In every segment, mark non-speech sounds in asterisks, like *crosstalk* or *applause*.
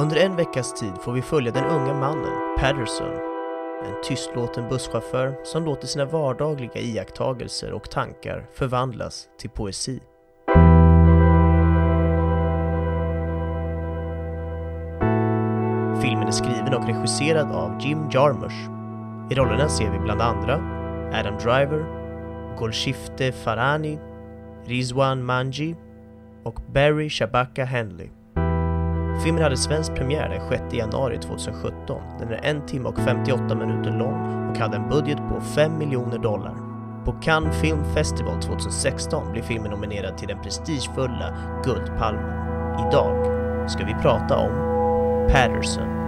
Under en veckas tid får vi följa den unga mannen, Patterson. En tystlåten busschaufför som låter sina vardagliga iakttagelser och tankar förvandlas till poesi. Filmen är skriven och regisserad av Jim Jarmusch. I rollerna ser vi bland andra Adam Driver, Golshifte Farhani, Rizwan Manji och Barry Shabaka Henley. Filmen hade svensk premiär den 6 januari 2017. Den är 1 timme och 58 minuter lång och hade en budget på 5 miljoner dollar. På Cannes Film Festival 2016 blev filmen nominerad till den prestigefulla Guldpalmen. Idag ska vi prata om Patterson.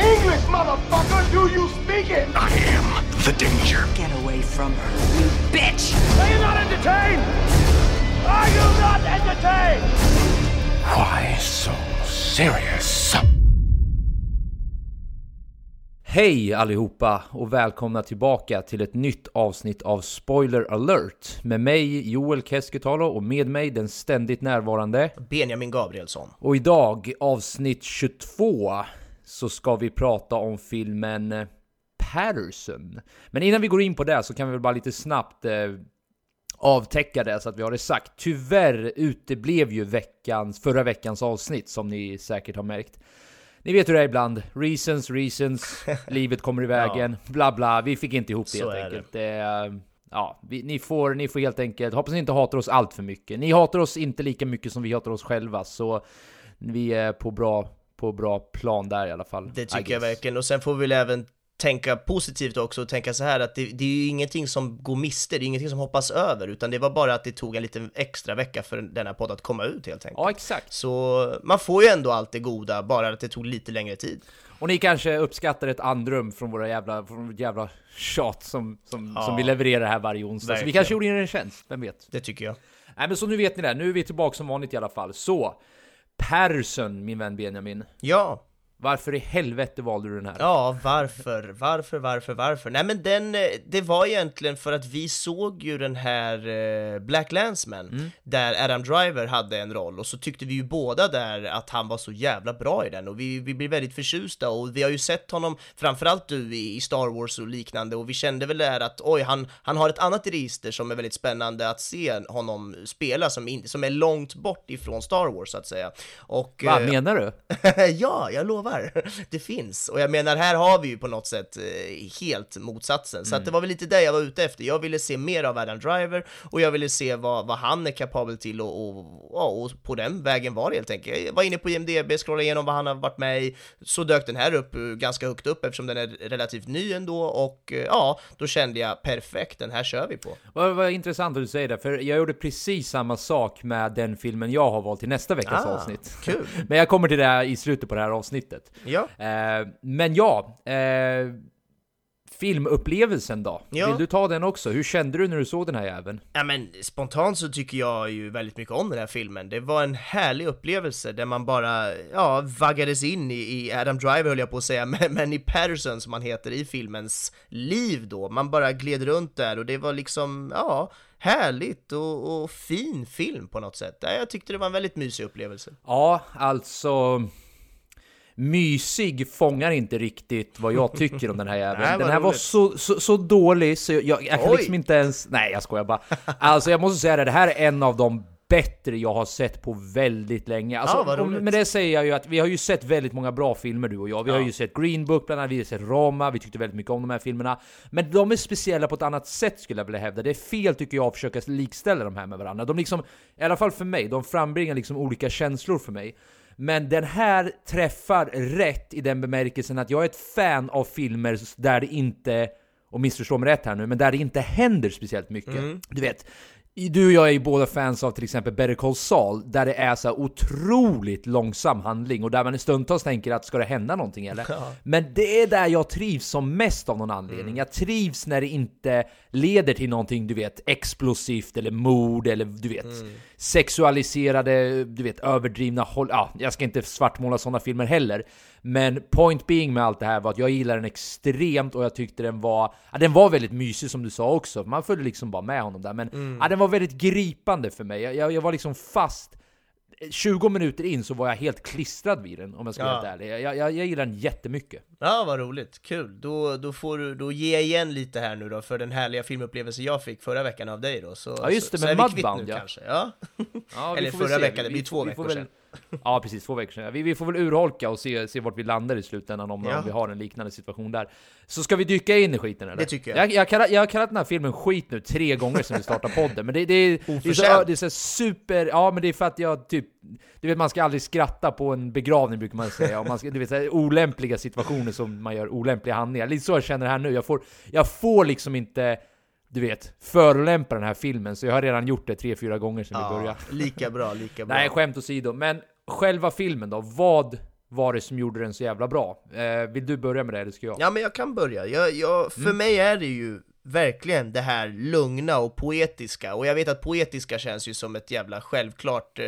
English, motherfucker! Do you speak it? I am the danger. Get away from her, you bitch! Are you not entertained? Are you not entertained? Why so serious? Hej allihopa och välkomna tillbaka till ett nytt avsnitt av Spoiler alert med mig Joel Keskitalo och med mig den ständigt närvarande. Benjamin Gabrielsson. Och idag, avsnitt 22, så ska vi prata om filmen eh, Patterson. Men innan vi går in på det så kan vi väl bara lite snabbt eh, avtäcka det så att vi har det sagt. Tyvärr uteblev ju veckans, förra veckans avsnitt som ni säkert har märkt. Ni vet hur det är ibland. Reasons, reasons, *laughs* livet kommer i vägen, bla bla. Vi fick inte ihop det Så helt enkelt. Det. är, ja, vi, ni, får, ni får helt enkelt, hoppas ni inte hatar oss allt för mycket. Ni hatar oss inte lika mycket som vi hatar oss själva, så vi är på bra, på bra plan där i alla fall. Det tycker jag verkligen. Och sen får vi väl även tänka positivt också och tänka så här att det, det är ju ingenting som går miste, det är ingenting som hoppas över, utan det var bara att det tog en liten extra vecka för denna podd att komma ut helt enkelt. Ja, exakt. Så man får ju ändå allt det goda, bara att det tog lite längre tid. Och ni kanske uppskattar ett andrum från våra jävla, från vårt jävla tjat som, som, Ja. som vi levererar här varje onsdag. Så vi Verkligen. kanske gjorde er en tjänst, vem vet? Det tycker jag. Nej men så nu vet ni det, nu är vi tillbaka som vanligt i alla fall. Så, Persson, min vän Benjamin. Ja, varför i helvete valde du den här? Ja, varför, varför, varför, varför? Nej men den, eh, det var egentligen för att vi såg ju den här eh, Black Landsman, där Adam Driver hade en roll, och så tyckte vi ju båda där att han var så jävla bra i den, och vi, vi blev väldigt förtjusta, och vi har ju sett honom, framförallt du i, i Star Wars och liknande, och vi kände väl där att oj, han, han har ett annat register som är väldigt spännande att se honom spela, som, in, som är långt bort ifrån Star Wars så att säga. Och, Vad eh, menar du? *laughs* ja, jag lovar. *laughs* Det finns. Och jag menar, här har vi ju på något sätt eh, helt motsatsen. Så att det var väl lite det jag var ute efter. Jag ville se mer av Adam Driver och jag ville se vad, vad han är kapabel till och, och, och på den vägen var det helt enkelt. Jag var inne på IMDB, scrollade igenom vad han har varit med i, så dök den här upp eh, ganska högt upp eftersom den är relativt ny ändå och eh, ja, då kände jag perfekt, den här kör vi på. Vad, vad intressant att du säger det, för jag gjorde precis samma sak med den filmen jag har valt till nästa veckas Ah, avsnitt. kul. *laughs* Men jag kommer till det i slutet på det här avsnittet. Ja. Eh, men ja, eh, filmupplevelsen då? Ja. Vill du ta den också? Hur kände du när du såg den här jäveln? Ja men spontant så tycker jag ju väldigt mycket om den här filmen. Det var en härlig upplevelse där man bara, ja, vaggades in i, i Adam Driver höll jag på att säga, *laughs* men, men i Patterson som han heter i filmens liv då. Man bara gled runt där och det var liksom, ja, härligt och, och fin film på något sätt. Ja, Jag tyckte det var en väldigt mysig upplevelse. Ja, alltså... Mysig fångar inte riktigt vad jag tycker om den här *laughs* jäveln. Nej, den här var roligt. så, så, så dålig så jag, jag, jag kan liksom inte ens... Nej, jag skojar bara. Alltså jag måste säga det, det här är en av de bättre jag har sett på väldigt länge. Alltså, Ja, med det säger jag ju att vi har ju sett väldigt många bra filmer du och jag. Vi har ju sett Green Book bland annat, vi har sett Roma, vi tyckte väldigt mycket om de här filmerna. Men de är speciella på ett annat sätt skulle jag vilja hävda. Det är fel tycker jag att försöka likställa de här med varandra. De liksom, i alla fall för mig, de frambringar liksom olika känslor för mig. Men den här träffar rätt i den bemärkelsen att jag är ett fan av filmer där det inte, och missförstå mig rätt här nu, men där det inte händer speciellt mycket. Du vet, du och jag är ju båda fans av till exempel Better Call Saul, där det är så otroligt långsam handling och där man stundtals tänker att ska det hända någonting eller? *laughs* Men det är där jag trivs som mest av någon anledning. Jag trivs när det inte leder till någonting, du vet, explosivt eller mord eller du vet, sexualiserade, du vet, överdrivna håll. Ja, jag ska inte svartmåla sådana filmer heller. Men point being med allt det här var att jag gillar den extremt och jag tyckte den var, ja, den var väldigt mysig som du sa också. Man följde liksom bara med honom där. Men ja, den var väldigt gripande för mig. Jag, jag, jag var liksom fast. 20 minuter in så var jag helt klistrad vid den om jag ska vara Ja. helt ärlig. Jag, jag, jag gillar den jättemycket. Ja, vad roligt. Kul. Då, då får du då ge igen lite här nu då för den härliga filmupplevelsen jag fick förra veckan av dig då. Så, Ja, just det, så, med så vi Mudbound, nu ja. kanske. Ja. Ja, vi Eller förra se. veckan, det blir två vi veckor väl, Ja, precis. Två veckor sedan. Vi, vi får väl urholka och se, se vart vi landar i slutändan om, Ja. om vi har en liknande situation där. Så ska vi dyka in i skiten eller? Det tycker jag. Jag, jag, har kallat, jag har kallat den här filmen skit nu tre gånger sedan vi startade podden, men det, det, är, det, är så, det är så super... Ja, men det är för att jag typ... Du vet, man ska aldrig skratta på en begravning brukar man säga. Och man ska, du vet, så här, olämpliga situationer som man gör olämpliga handlingar. Lite så jag känner här nu. Jag får, jag får liksom inte... Du vet, förolämpa den här filmen, så jag har redan gjort det tre, fyra gånger sedan vi började. Ja, *laughs* lika bra, lika bra. Nej, skämt åsido. Men själva filmen då? Vad var det som gjorde den så jävla bra? Eh, vill du börja med det, eller ska jag? Ja men jag kan börja, jag, jag, för Mm. mig är det ju verkligen det här lugna och poetiska, och jag vet att poetiska känns ju som ett jävla självklart eh,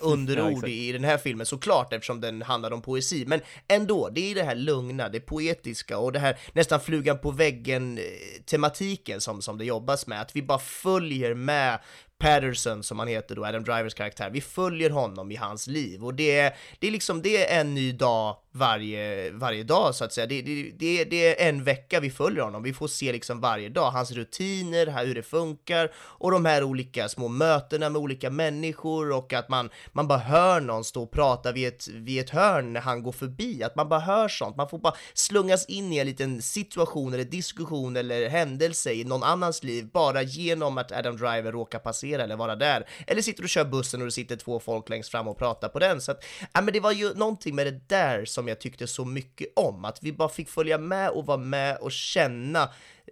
underord exakt. i den här filmen, såklart eftersom den handlar om poesi, men ändå, det är det här lugna, det poetiska och det här nästan flugan på väggen eh, tematiken som, som det jobbas med, att vi bara följer med Patterson som han heter då, Adam Drivers karaktär, vi följer honom i hans liv. Och det är, det är liksom, det är en ny dag varje, varje dag så att säga, det, det, det, det är en vecka vi följer honom, vi får se liksom varje dag, hans rutiner, hur det funkar och de här olika små mötena med olika människor och att man, man bara hör någon stå och prata vid ett, vid ett hörn när han går förbi, att man bara hör sånt, man får bara slungas in i en liten situation eller diskussion eller händelse i någon annans liv bara genom att Adam Driver råkar passera eller vara där. Eller sitter och kör bussen och det sitter två folk längst fram och pratar på den. Så att, ja men det var ju någonting med det där som jag tyckte så mycket om, att vi bara fick följa med och vara med och känna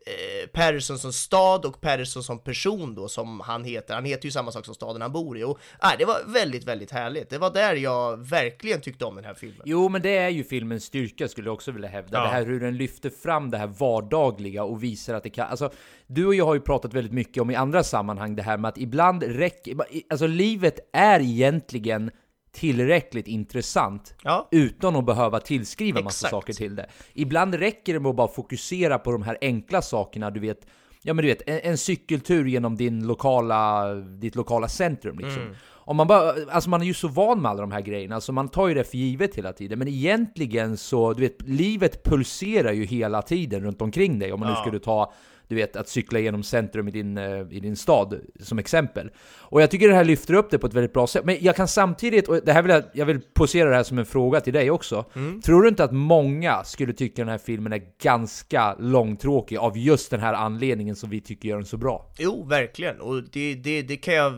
eh, Patterson som stad och Patterson som person då, som han heter. Han heter ju samma sak som staden han bor i och nej, det var väldigt, väldigt härligt. Det var där jag verkligen tyckte om den här filmen. Jo, men det är ju filmens styrka skulle jag också vilja hävda. Ja. Det här hur den lyfter fram det här vardagliga och visar att det kan... Alltså, du och jag har ju pratat väldigt mycket om i andra sammanhang det här med att ibland räcker... Alltså livet är egentligen tillräckligt intressant Ja. utan att behöva tillskriva massa Exakt. saker till det. Ibland räcker det med att bara fokusera på de här enkla sakerna, du vet, ja men du vet, en, en cykeltur genom din lokala, ditt lokala centrum liksom. Mm. Om man bara, alltså man är ju så van med alla de här grejerna, så man tar ju det för givet hela tiden. Men egentligen så, du vet, livet pulserar ju hela tiden runt omkring dig. Om man nu Ja. skulle ta, du vet, att cykla genom centrum i din, eh, i din stad som exempel. Och jag tycker det här lyfter upp det på ett väldigt bra sätt. Men jag kan samtidigt, och det här vill jag, jag vill posera det här som en fråga till dig också. Tror du inte att många skulle tycka den här filmen är ganska långtråkig av just den här anledningen som vi tycker gör den så bra? Jo, verkligen. Och det, det, det kan jag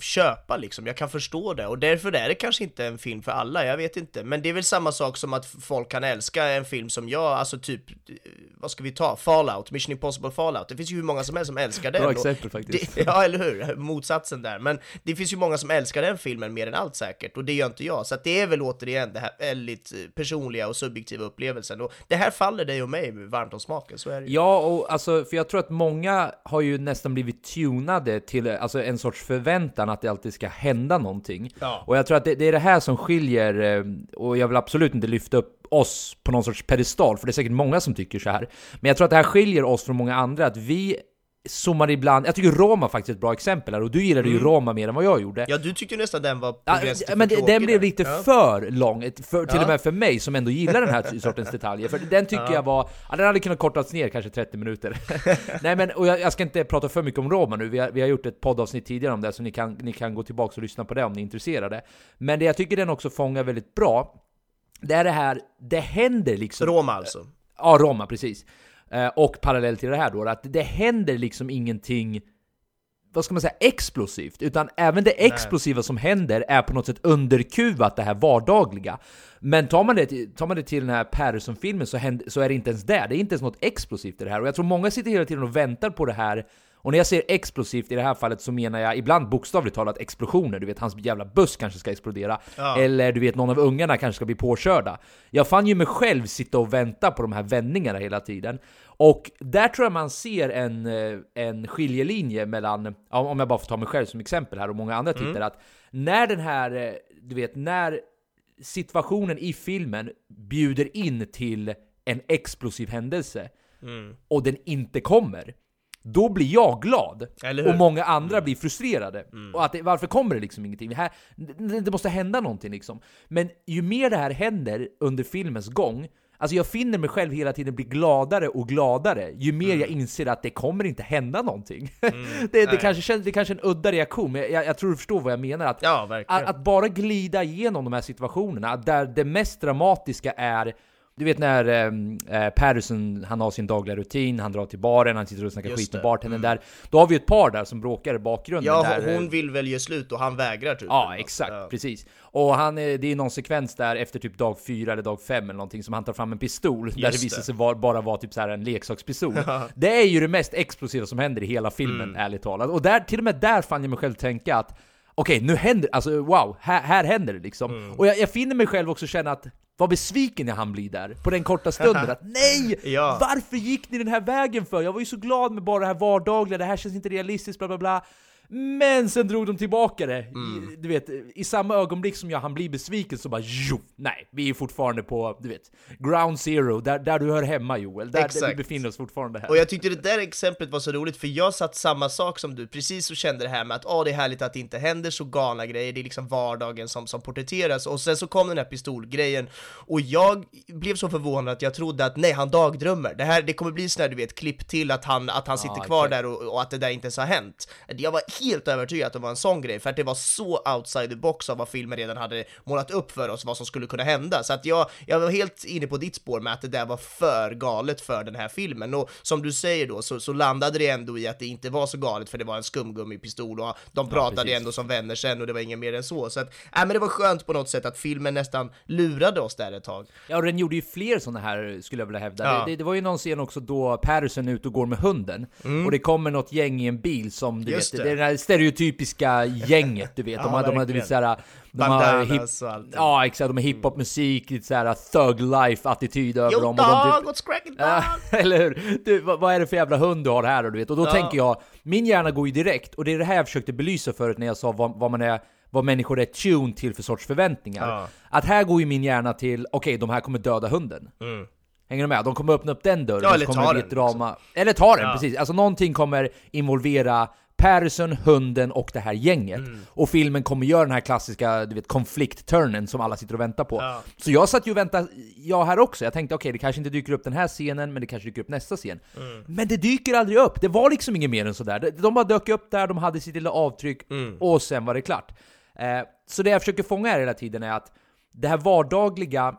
köpa liksom, jag kan förstå det. Och därför är det kanske inte en film för alla, jag vet inte. Men det är väl samma sak som att folk kan älska en film som jag, alltså typ, eh, vad ska vi ta? Fallout, Mission Impossible Fallout. Det finns ju hur många som helst som älskar den. Bra exempel faktiskt. Det, *laughs* ja, eller hur? Motsatsen där. Men det finns ju många som älskar den filmen mer än allt säkert, och det gör inte jag. Så att det är väl återigen det här väldigt eh, personliga och subjektiva upplevelsen. Och det här faller dig och mig varmt om smaken, så är det ju. Ja, och alltså, för jag tror att många har ju nästan blivit tunade till alltså, en sorts förväntan att det alltid ska hända någonting. Ja. Och jag tror att det, det är det här som skiljer, eh, och jag vill absolut inte lyfta upp oss på någon sorts pedestal, för det är säkert många som tycker så här. Men jag tror att det här skiljer oss från många andra, att vi zoomar ibland, jag tycker Roma faktiskt är ett bra exempel här, och du gillade ju Roma mer än vad jag gjorde. Ja, du tyckte nästan den var på Ja, men den blev lite Ja. för lång, för, till Ja. och med för mig som ändå gillar den här sortens detaljer. För den tycker jag var, ja, den hade kunnat kortats ner kanske 30 minuter. *laughs* Nej men, och jag, jag ska inte prata för mycket om Roma nu, vi har, vi har gjort ett poddavsnitt tidigare om det, så ni kan, ni kan gå tillbaka och lyssna på det om ni är intresserade. Men det jag tycker den också fångar väldigt bra, det är det här, det händer liksom... Roma alltså. Ja, Roma, precis. Eh, och parallellt till det här då, att det händer liksom ingenting vad ska man säga, explosivt, utan även det explosiva som händer är på något sätt underkuvat det här vardagliga. Men tar man det, till- tar man det till den här Patterson-filmen så, händer, så är det inte ens det, det är inte ens något explosivt i det här. Och jag tror många sitter hela tiden och väntar på det här, och när jag säger explosivt i det här fallet så menar jag ibland bokstavligt talat explosioner, du vet hans jävla buss kanske ska explodera, eller du vet någon av ungarna kanske ska bli påkörda. Jag fann ju mig själv sitta och vänta på de här vändningarna hela tiden. Och där tror jag man ser en, eh, en skiljelinje mellan, ja, om jag bara får ta mig själv som exempel här och många andra tittare, att när den här, eh, du vet, när situationen i filmen bjuder in till en explosiv händelse och den inte kommer, då blir jag glad. Mm. Och många andra blir frustrerade. Och att det, varför kommer det liksom ingenting? Det, här, det, måste hända någonting liksom. Men ju mer det här händer under filmens gång, Alltså jag finner mig själv hela tiden bli gladare och gladare ju mer Mm. jag inser att det kommer inte hända någonting. *laughs* det, det, kanske känns, det kanske är en udda reaktion, men jag, jag tror du förstår vad jag menar. Att, Ja, att, att bara glida igenom de här situationerna, där det mest dramatiska är du vet när eh, eh, Patterson, han har sin dagliga rutin, han drar till baren, han sitter och snackar Just skit med det. Mm. bartendern där. Då har vi ett par där som bråkar i bakgrunden. Ja, där, hon vill väl ge slut och han vägrar typ. Ja, exakt, precis. Och han, det är någon sekvens där efter typ dag fyra eller dag fem eller någonting som han tar fram en pistol, där det Just visar sig var, bara vara typ så här en leksakspistol. det är ju det mest explosiva som händer i hela filmen, Mm. ärligt talat. Och där, till och med där fann jag mig själv tänka att Okej, nu händer alltså wow, här, här händer det liksom. Mm. Och jag, jag finner mig själv också känna att vad besviken jag han blir där, på den korta stunden. *laughs* att nej! Ja. Varför gick ni den här vägen för? Jag var ju så glad med bara det här vardagliga, det här känns inte realistiskt, bla bla bla. Men sen drog de tillbaka det. Mm. I, du vet, i samma ögonblick som jag han blir besviken så bara jo, nej, vi är fortfarande på, du vet, ground zero, där, där du hör hemma Joel. Där, där vi befinner oss fortfarande här. Och jag tyckte det där exemplet var så roligt för jag satt samma sak som du, precis så kände det här med att åh det är härligt att det inte händer så galna grejer, det är liksom vardagen som, som porträtteras och sen så kom den här pistolgrejen och jag blev så förvånad att jag trodde att nej han dagdrömmer, det här det kommer bli sån här du vet klipp till att han, att han sitter Ja, kvar exakt. där och, och att det där inte ens har hänt. Jag var helt övertygad att det var en sån grej för att det var så outside the box av vad filmen redan hade målat upp för oss vad som skulle kunna hända så att jag, jag var helt inne på ditt spår med att det där var för galet för den här filmen och som du säger då så, så landade det ändå i att det inte var så galet för det var en skumgummipistol och de pratade precis. ändå som vänner sen och det var inget mer än så så att, äh, men det var skönt på något sätt att filmen nästan lurade oss där ett tag. Ja, och den gjorde ju fler sådana här, skulle jag vilja hävda. Ja. Det, det, det var ju någon scen också då Patterson är ute och går med hunden, och det kommer något gäng i en bil som, du Mm. Just vet, det. det. Här stereotypiska gänget, du vet. Ja, de har, de har verkligen. lite såhär... De har och allting. Ja, exakt. De har hiphop-musik, lite såhär thug life-attityd över Yo dem. dog, och de typ, what's cracking dog? Ja, *laughs* eller hur? Du, vad, vad är det för jävla hund du har här och du vet? Och då Ja. tänker jag, min hjärna går ju direkt, och det är det här jag försökte belysa förut när jag sa vad, vad man är vad människor är tuned till för sorts förväntningar. Ja. Att här går ju min hjärna till, okej, de här kommer döda hunden. Hänger du med? De kommer öppna upp den dörren, Mm. Ja, eller kommer ta bli ett drama. Eller ta den, Ja. precis. Alltså någonting kommer involvera Patterson, hunden och det här gänget. Mm. Och filmen kommer göra den här klassiska, du vet, konfliktturnen som alla sitter och väntar på. Ja. Så jag satt ju och väntade, jag här också. Jag tänkte okej, det kanske inte dyker upp den här scenen, men det kanske dyker upp nästa scen. Mm. Men det dyker aldrig upp. Det var liksom inget mer än sådär. De- De bara dök upp där, de hade sitt lilla avtryck, Mm. och sen var det klart. Eh, så det jag försöker fånga här hela tiden är att det här vardagliga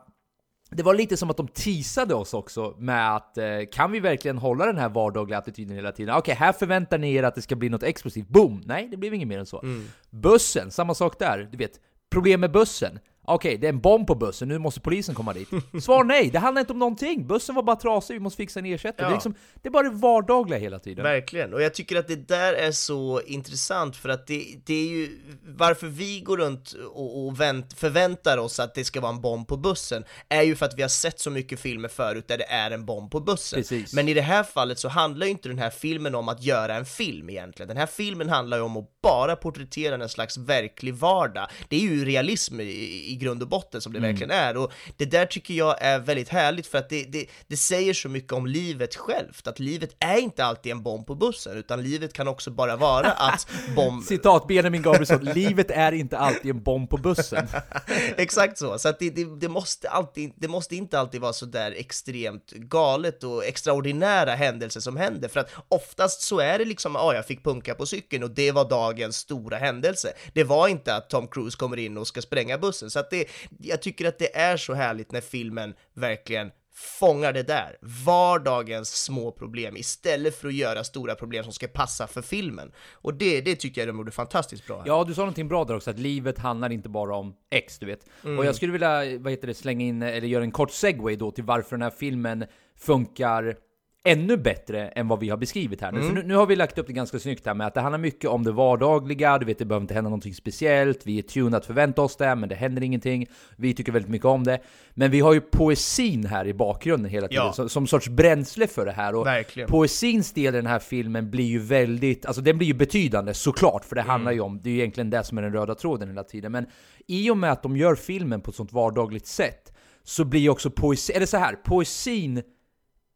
det var lite som att de teasade oss också med att eh, kan vi verkligen hålla den här vardagliga attityden hela tiden? Okej, här förväntar ni er att det ska bli något explosivt. Boom! Nej, det blev inget mer än så. Bussen, samma sak där. Du vet, problem med bussen. Okej, det är en bomb på bussen, nu måste polisen komma dit. *laughs* Svar nej, det handlar inte om någonting. Bussen var bara trasig, vi måste fixa en ersättare. Det, är Ja. liksom, det är bara det vardagliga hela tiden. Verkligen, och jag tycker att det där är så intressant för att det, det är ju varför vi går runt och, och vänt, förväntar oss att det ska vara en bomb på bussen är ju för att vi har sett så mycket filmer förut där det är en bomb på bussen. Precis. Men i det här fallet så handlar ju inte den här filmen om att göra en film egentligen. Den här filmen handlar ju om att bara porträttera en slags verklig vardag. Det är ju realism i, i grund och botten som det Mm. verkligen är. Och det där tycker jag är väldigt härligt för att det, det, det säger så mycket om livet självt, att livet är inte alltid en bomb på bussen, utan livet kan också bara vara *laughs* att bomb... Citat Benjamin Gabrielsson, livet är inte alltid en bomb på bussen. *laughs* Exakt så, så att det, det, det, måste alltid, det måste inte alltid vara så där extremt galet och extraordinära händelser som händer, för att oftast så är det liksom, ja, jag fick punka på cykeln och det var dagens stora händelse. Det var inte att Tom Cruise kommer in och ska spränga bussen, så att det, jag tycker att det är så härligt när filmen verkligen fångar det där, vardagens små problem istället för att göra stora problem som ska passa för filmen. Och det, det tycker jag de gjorde fantastiskt bra. här. Ja, du sa någonting bra där också, att livet handlar inte bara om X, du vet. Och jag skulle vilja, vad heter det, slänga in, eller göra en kort segway då till varför den här filmen funkar ännu bättre än vad vi har beskrivit här nu. För nu, nu har vi lagt upp det ganska snyggt här med att det handlar mycket om det vardagliga, du vet det behöver inte hända någonting speciellt, vi är tunade att förvänta oss det, men det händer ingenting. Vi tycker väldigt mycket om det. Men vi har ju poesin här i bakgrunden hela tiden, Ja. som, som sorts bränsle för det här. Och Verkligen. Poesins del i den här filmen blir ju väldigt, alltså den blir ju betydande såklart, för det handlar ju om, det är ju egentligen det som är den röda tråden hela tiden. Men i och med att de gör filmen på ett sånt vardagligt sätt, så blir ju också poesi, eller så här, poesin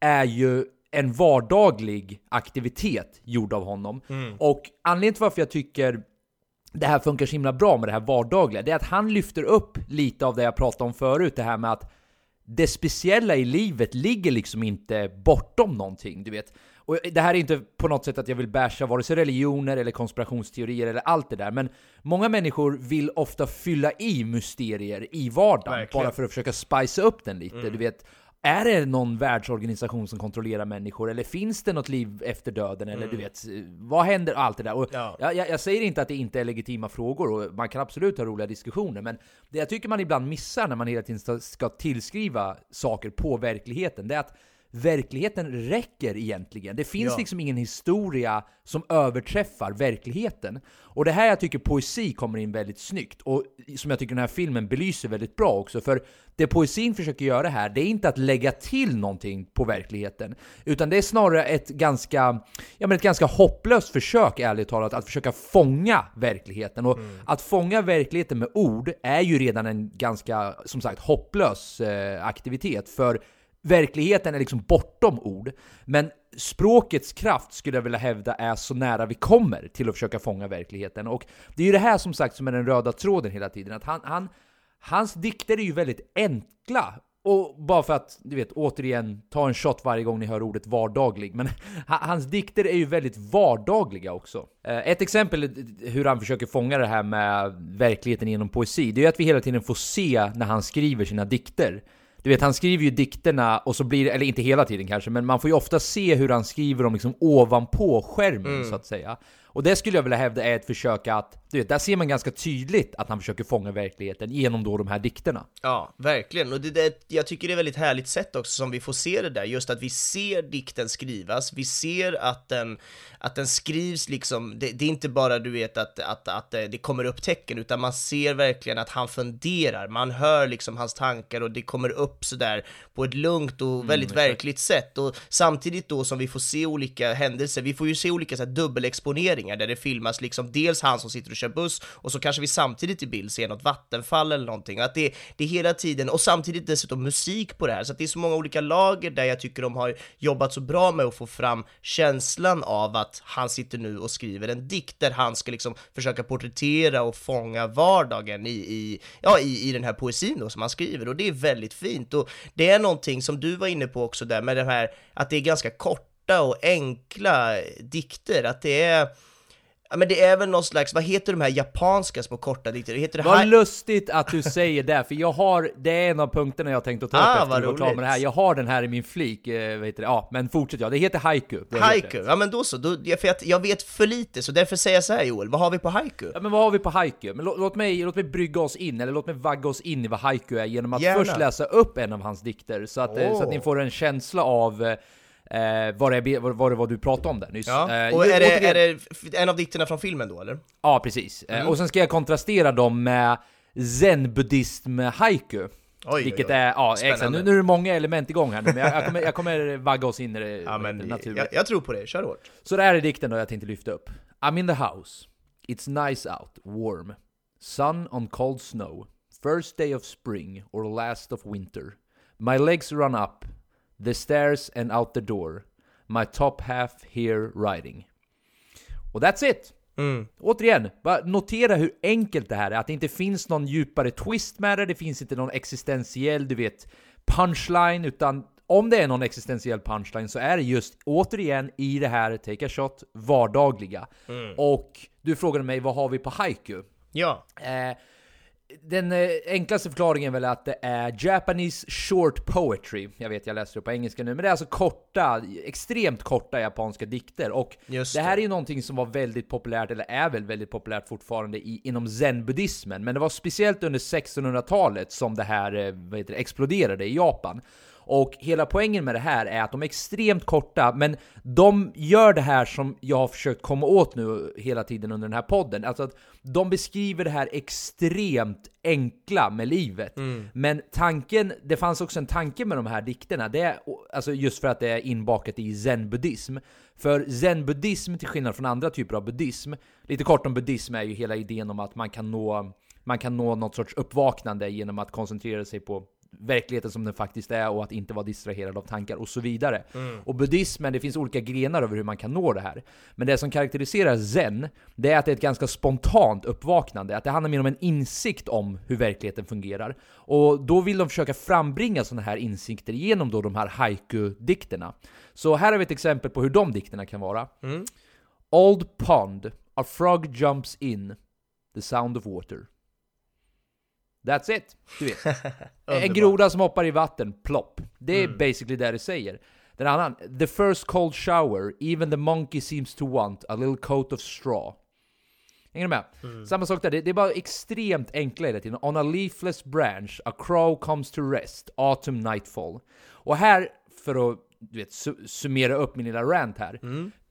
är ju en vardaglig aktivitet gjord av honom. Och anledningen till varför jag tycker det här funkar så himla bra med det här vardagliga, det är att han lyfter upp lite av det jag pratade om förut, det här med att det speciella i livet ligger liksom inte bortom någonting, du vet. Och det här är inte på något sätt att jag vill basha vare sig religioner eller konspirationsteorier eller allt det där, men många människor vill ofta fylla i mysterier i vardagen, Verkligen. bara för att försöka spicea upp den lite, du vet. Är det någon världsorganisation som kontrollerar människor? Eller finns det något liv efter döden? Eller du vet, vad händer? Allt det där. Och Ja. jag, jag, säger inte att det inte är legitima frågor, och man kan absolut ha roliga diskussioner, men det jag tycker man ibland missar när man hela tiden ska- ska tillskriva saker på verkligheten, det är att verkligheten räcker egentligen. Det finns Ja. liksom ingen historia som överträffar verkligheten. Och det här jag tycker poesi kommer in väldigt snyggt, och som jag tycker den här filmen belyser väldigt bra också, för det poesin försöker göra här, det är inte att lägga till någonting på verkligheten, utan det är snarare ett ganska, ja men ett ganska hopplöst försök, ärligt talat, att försöka fånga verkligheten. Och att fånga verkligheten med ord är ju redan en ganska, som sagt, hopplös eh, aktivitet, för verkligheten är liksom bortom ord. Men språkets kraft skulle jag vilja hävda är så nära vi kommer till att försöka fånga verkligheten. Och det är ju det här som sagt som är den röda tråden hela tiden, att han, han, hans dikter är ju väldigt enkla. Och bara för att, du vet, återigen, ta en shot varje gång ni hör ordet vardaglig, men *laughs* hans dikter är ju väldigt vardagliga också. Eh, ett exempel hur han försöker fånga det här med verkligheten genom poesi, det är ju att vi hela tiden får se när han skriver sina dikter. Du vet, han skriver ju dikterna och så blir det, eller inte hela tiden kanske, men man får ju ofta se hur han skriver dem liksom ovanpå skärmen så att säga. Och det skulle jag vilja hävda är ett försök att, du vet, där ser man ganska tydligt att han försöker fånga verkligheten genom då de här dikterna. Ja, verkligen. Och det, det, jag tycker det är ett väldigt härligt sätt också som vi får se det där, just att vi ser dikten skrivas, vi ser att den, att den skrivs liksom, det, det är inte bara du vet att, att, att eh, det kommer upp tecken, utan man ser verkligen att han funderar, man hör liksom hans tankar och det kommer upp sådär på ett lugnt och väldigt verkligt sätt. Och samtidigt då som vi får se olika händelser, vi får ju se olika så här, dubbelexponeringar där det filmas liksom dels han som sitter och kör buss och så kanske vi samtidigt i bild ser något vattenfall eller någonting. Att det, det är hela tiden, och samtidigt dessutom musik på det här, så att det är så många olika lager där jag tycker de har jobbat så bra med att få fram känslan av att han sitter nu och skriver en dikt där han ska liksom försöka porträttera och fånga vardagen i, i, ja, i, i den här poesin då som han skriver. Och det är väldigt fint. Och det är någonting som du var inne på också där med det här att det är ganska korta och enkla dikter, att det är Ja men det är väl någon slags, vad heter de här japanska små korta dikter? Det heter det Vad lustigt att du säger det, för jag har, det är en av punkterna jag tänkte ta upp Ah, efter vi var med det här. Jag har den här i min flik, eh, vad heter det? Ja, men fortsätt ja, det heter haiku. Det Haiku, ja men då så, då, för att jag vet för lite så därför säger jag så här Joel, vad har vi på haiku? Ja men vad har vi på haiku? Men låt, låt, mig, låt mig brygga oss in, eller låt mig vagga oss in i vad haiku är genom att Gärna. först läsa upp en av hans dikter, så att, eh, så att ni får en känsla av eh, vad, det, vad, vad det var du pratade om där nyss. Ja, Eh, och är det, återigen- är det en av dikterna från filmen då eller? Ja, precis. Eh, Mm. Och sen ska jag kontrastera dem med zen-buddhism haiku. Oj, Vilket oj, oj. är, ja exakt, nu, nu är det många element igång här nu, men jag, jag, kommer, jag kommer vagga oss in i det Ja men naturligt. jag, jag tror på det, kör hårt. Så det här är dikten då jag tänkte lyfta upp. I'm in the house. It's nice out, warm. Sun on cold snow. First day of spring or last of winter. My legs run up, the stairs and out the door. My top half here riding. Och that's it! Återigen, bara notera hur enkelt det här är. Att det inte finns någon djupare twist med det, det finns inte någon existentiell, du vet, punchline, utan om det är någon existentiell punchline så är det just återigen i det här Take a Shot vardagliga. Och du frågade mig vad har vi på Haiku? Ja. Eh, den eh, enklaste förklaringen är väl att det är Japanese short poetry. Jag vet, jag läser det på engelska nu, men det är alltså korta, extremt korta japanska dikter. Och Just det här det. är ju någonting som var väldigt populärt, eller är väl väldigt populärt fortfarande i, inom zen-buddhismen. Men det var speciellt under 1600-talet som det här eh, vad heter det, exploderade i Japan. Och hela poängen med det här är att de är extremt korta, men de gör det här som jag har försökt komma åt nu hela tiden under den här podden. Alltså att de beskriver det här extremt enkla med livet. Men tanken, det fanns också en tanke med de här dikterna, det är, alltså just för att det är inbakat i zen-buddhism. För zen-buddhism, till skillnad från andra typer av buddhism, lite kort om buddhism är ju hela idén om att man kan nå, man kan nå något sorts uppvaknande genom att koncentrera sig på verkligheten som den faktiskt är och att inte vara distraherad av tankar och så vidare. Och buddhismen, det finns olika grenar över hur man kan nå det här. Men det som karaktäriserar zen, det är att det är ett ganska spontant uppvaknande, att det handlar mer om en insikt om hur verkligheten fungerar. Och då vill de försöka frambringa sådana här insikter genom då de här haiku-dikterna. Så här har vi ett exempel på hur de dikterna kan vara. Old pond, a frog jumps in, the sound of water. That's it! Du vet. *laughs* en groda som hoppar i vatten, plopp. Det är basically det det säger. Den annan, the first cold shower, even the monkey seems to want a little coat of straw. Hänger du med? Samma sak där, det, det är bara extremt enkla hela tiden. On a leafless branch, a crow comes to rest, autumn nightfall. Och här, för att du vet, su- summera upp min lilla rant här.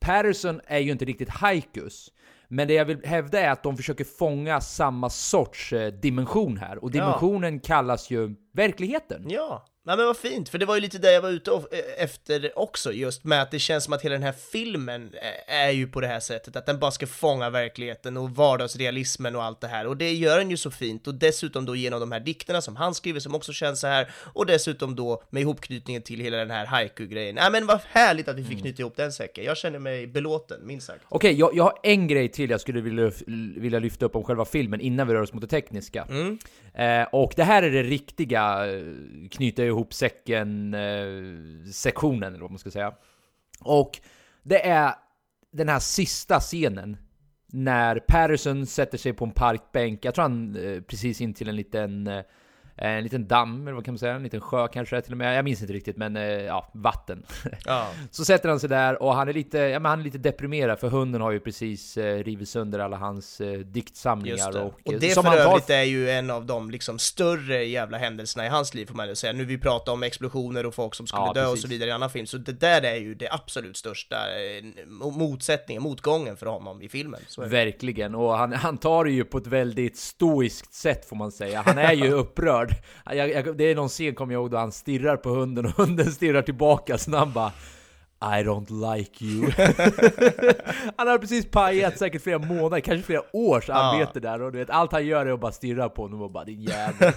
Patterson är ju inte riktigt haikus. Men det jag vill hävda är att de försöker fånga samma sorts eh, dimension här. Och dimensionen kallas ju verkligheten. Ja, Nej, men vad fint, för det var ju lite det jag var ute eh, efter också, just med att det känns som att hela den här filmen eh, är ju på det här sättet, att den bara ska fånga verkligheten och vardagsrealismen och allt det här, och det gör den ju så fint, och dessutom då genom de här dikterna som han skriver som också känns så här, och dessutom då med ihopknytningen till hela den här haiku-grejen. Nej men vad härligt att vi fick knyta ihop den säcken, jag känner mig belåten, minst sagt. Okej, jag, jag har en grej till jag skulle vilja, vilja lyfta upp om själva filmen innan vi rör oss mot det tekniska. Eh, och det här är det riktiga Eh, knyta ihop säcken eh, sektionen, eller vad man ska säga. Och det är den här sista scenen när Patterson sätter sig på en parkbänk, jag tror han eh, precis in till en liten eh, en liten damm, eller vad kan man säga? En liten sjö kanske till och med. Jag minns inte riktigt, men eh, ja, vatten. *laughs* Ja. Så sätter han sig där och han är lite, ja, men han är lite deprimerad för hunden har ju precis eh, rivit sönder alla hans eh, diktsamlingar. Det. Och, Och eh, det som för han tar- övrigt är ju en av de liksom större jävla händelserna i hans liv får man ju säga. Nu vi pratar om explosioner och folk som skulle Ja, dö och precis. så vidare i annan film, så det där är ju det absolut största eh, motsättningen, motgången för honom i filmen. Verkligen, och han, han tar det ju på ett väldigt stoiskt sätt får man säga. Han är ju *laughs* upprörd. Jag, jag, det är någon scen, kommer jag ihåg, då han stirrar på hunden och *laughs* hunden stirrar tillbaka så han bara I don't like you. *laughs* han har precis pajat säkert flera månader, kanske flera års arbete där och du vet, allt han gör är att bara stirra på honom och bara din jävel.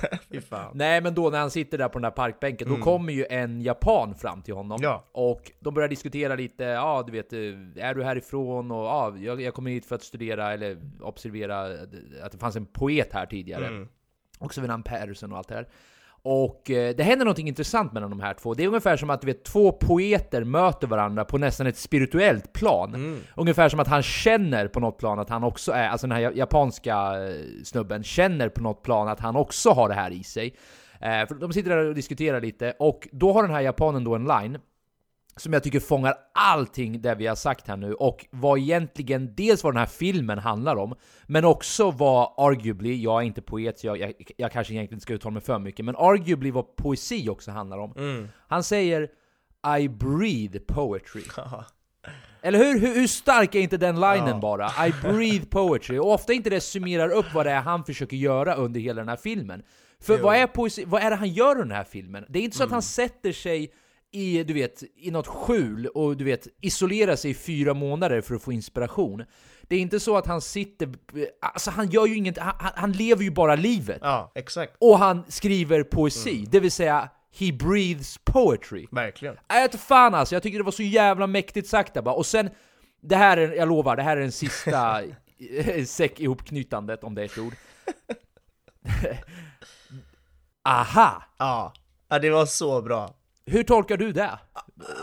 *laughs* Nej men då när han sitter där på den där parkbänken, då kommer ju en japan fram till honom. Ja. Och de börjar diskutera lite, ja du vet, eh, är du härifrån? Och ja, jag, jag kommer hit för att studera eller observera att det fanns en poet här tidigare. Också vid namn Patterson och allt det här. Och eh, det händer någonting intressant mellan de här två. Det är ungefär som att du vet, två poeter möter varandra på nästan ett spirituellt plan. Ungefär som att han känner på något plan att han också är, alltså den här japanska eh, snubben känner på något plan att han också har det här i sig. Eh, för de sitter där och diskuterar lite, och då har den här japanen då en line som jag tycker fångar allting det vi har sagt här nu och vad egentligen dels vad den här filmen handlar om, men också vad arguably, jag är inte poet, så jag, jag, jag kanske egentligen inte ska uttala mig för mycket, men arguably vad poesi också handlar om. Han säger I breathe poetry. *laughs* Eller hur? hur? Hur stark är inte den linen bara? I breathe *laughs* poetry. Och ofta inte det summerar upp vad det är han försöker göra under hela den här filmen. För vad är poesi? Vad är det han gör under den här filmen? Det är inte så att han sätter sig i, du vet, i något skjul och du vet, isolera sig i fyra månader för att få inspiration. Det är inte så att han sitter, alltså han gör ju inget, han, han lever ju bara livet. Ja, exakt. Och han skriver poesi, det vill säga He breathes poetry. Verkligen. Jag vet fan alltså, jag tycker det var så jävla mäktigt sagt där bara. Och sen, det här är, jag lovar, det här är den sista *laughs* *laughs* säck ihopknytandet om det är ett ord. *laughs* Aha! Ja. ja, det var så bra. Hur tolkar du det?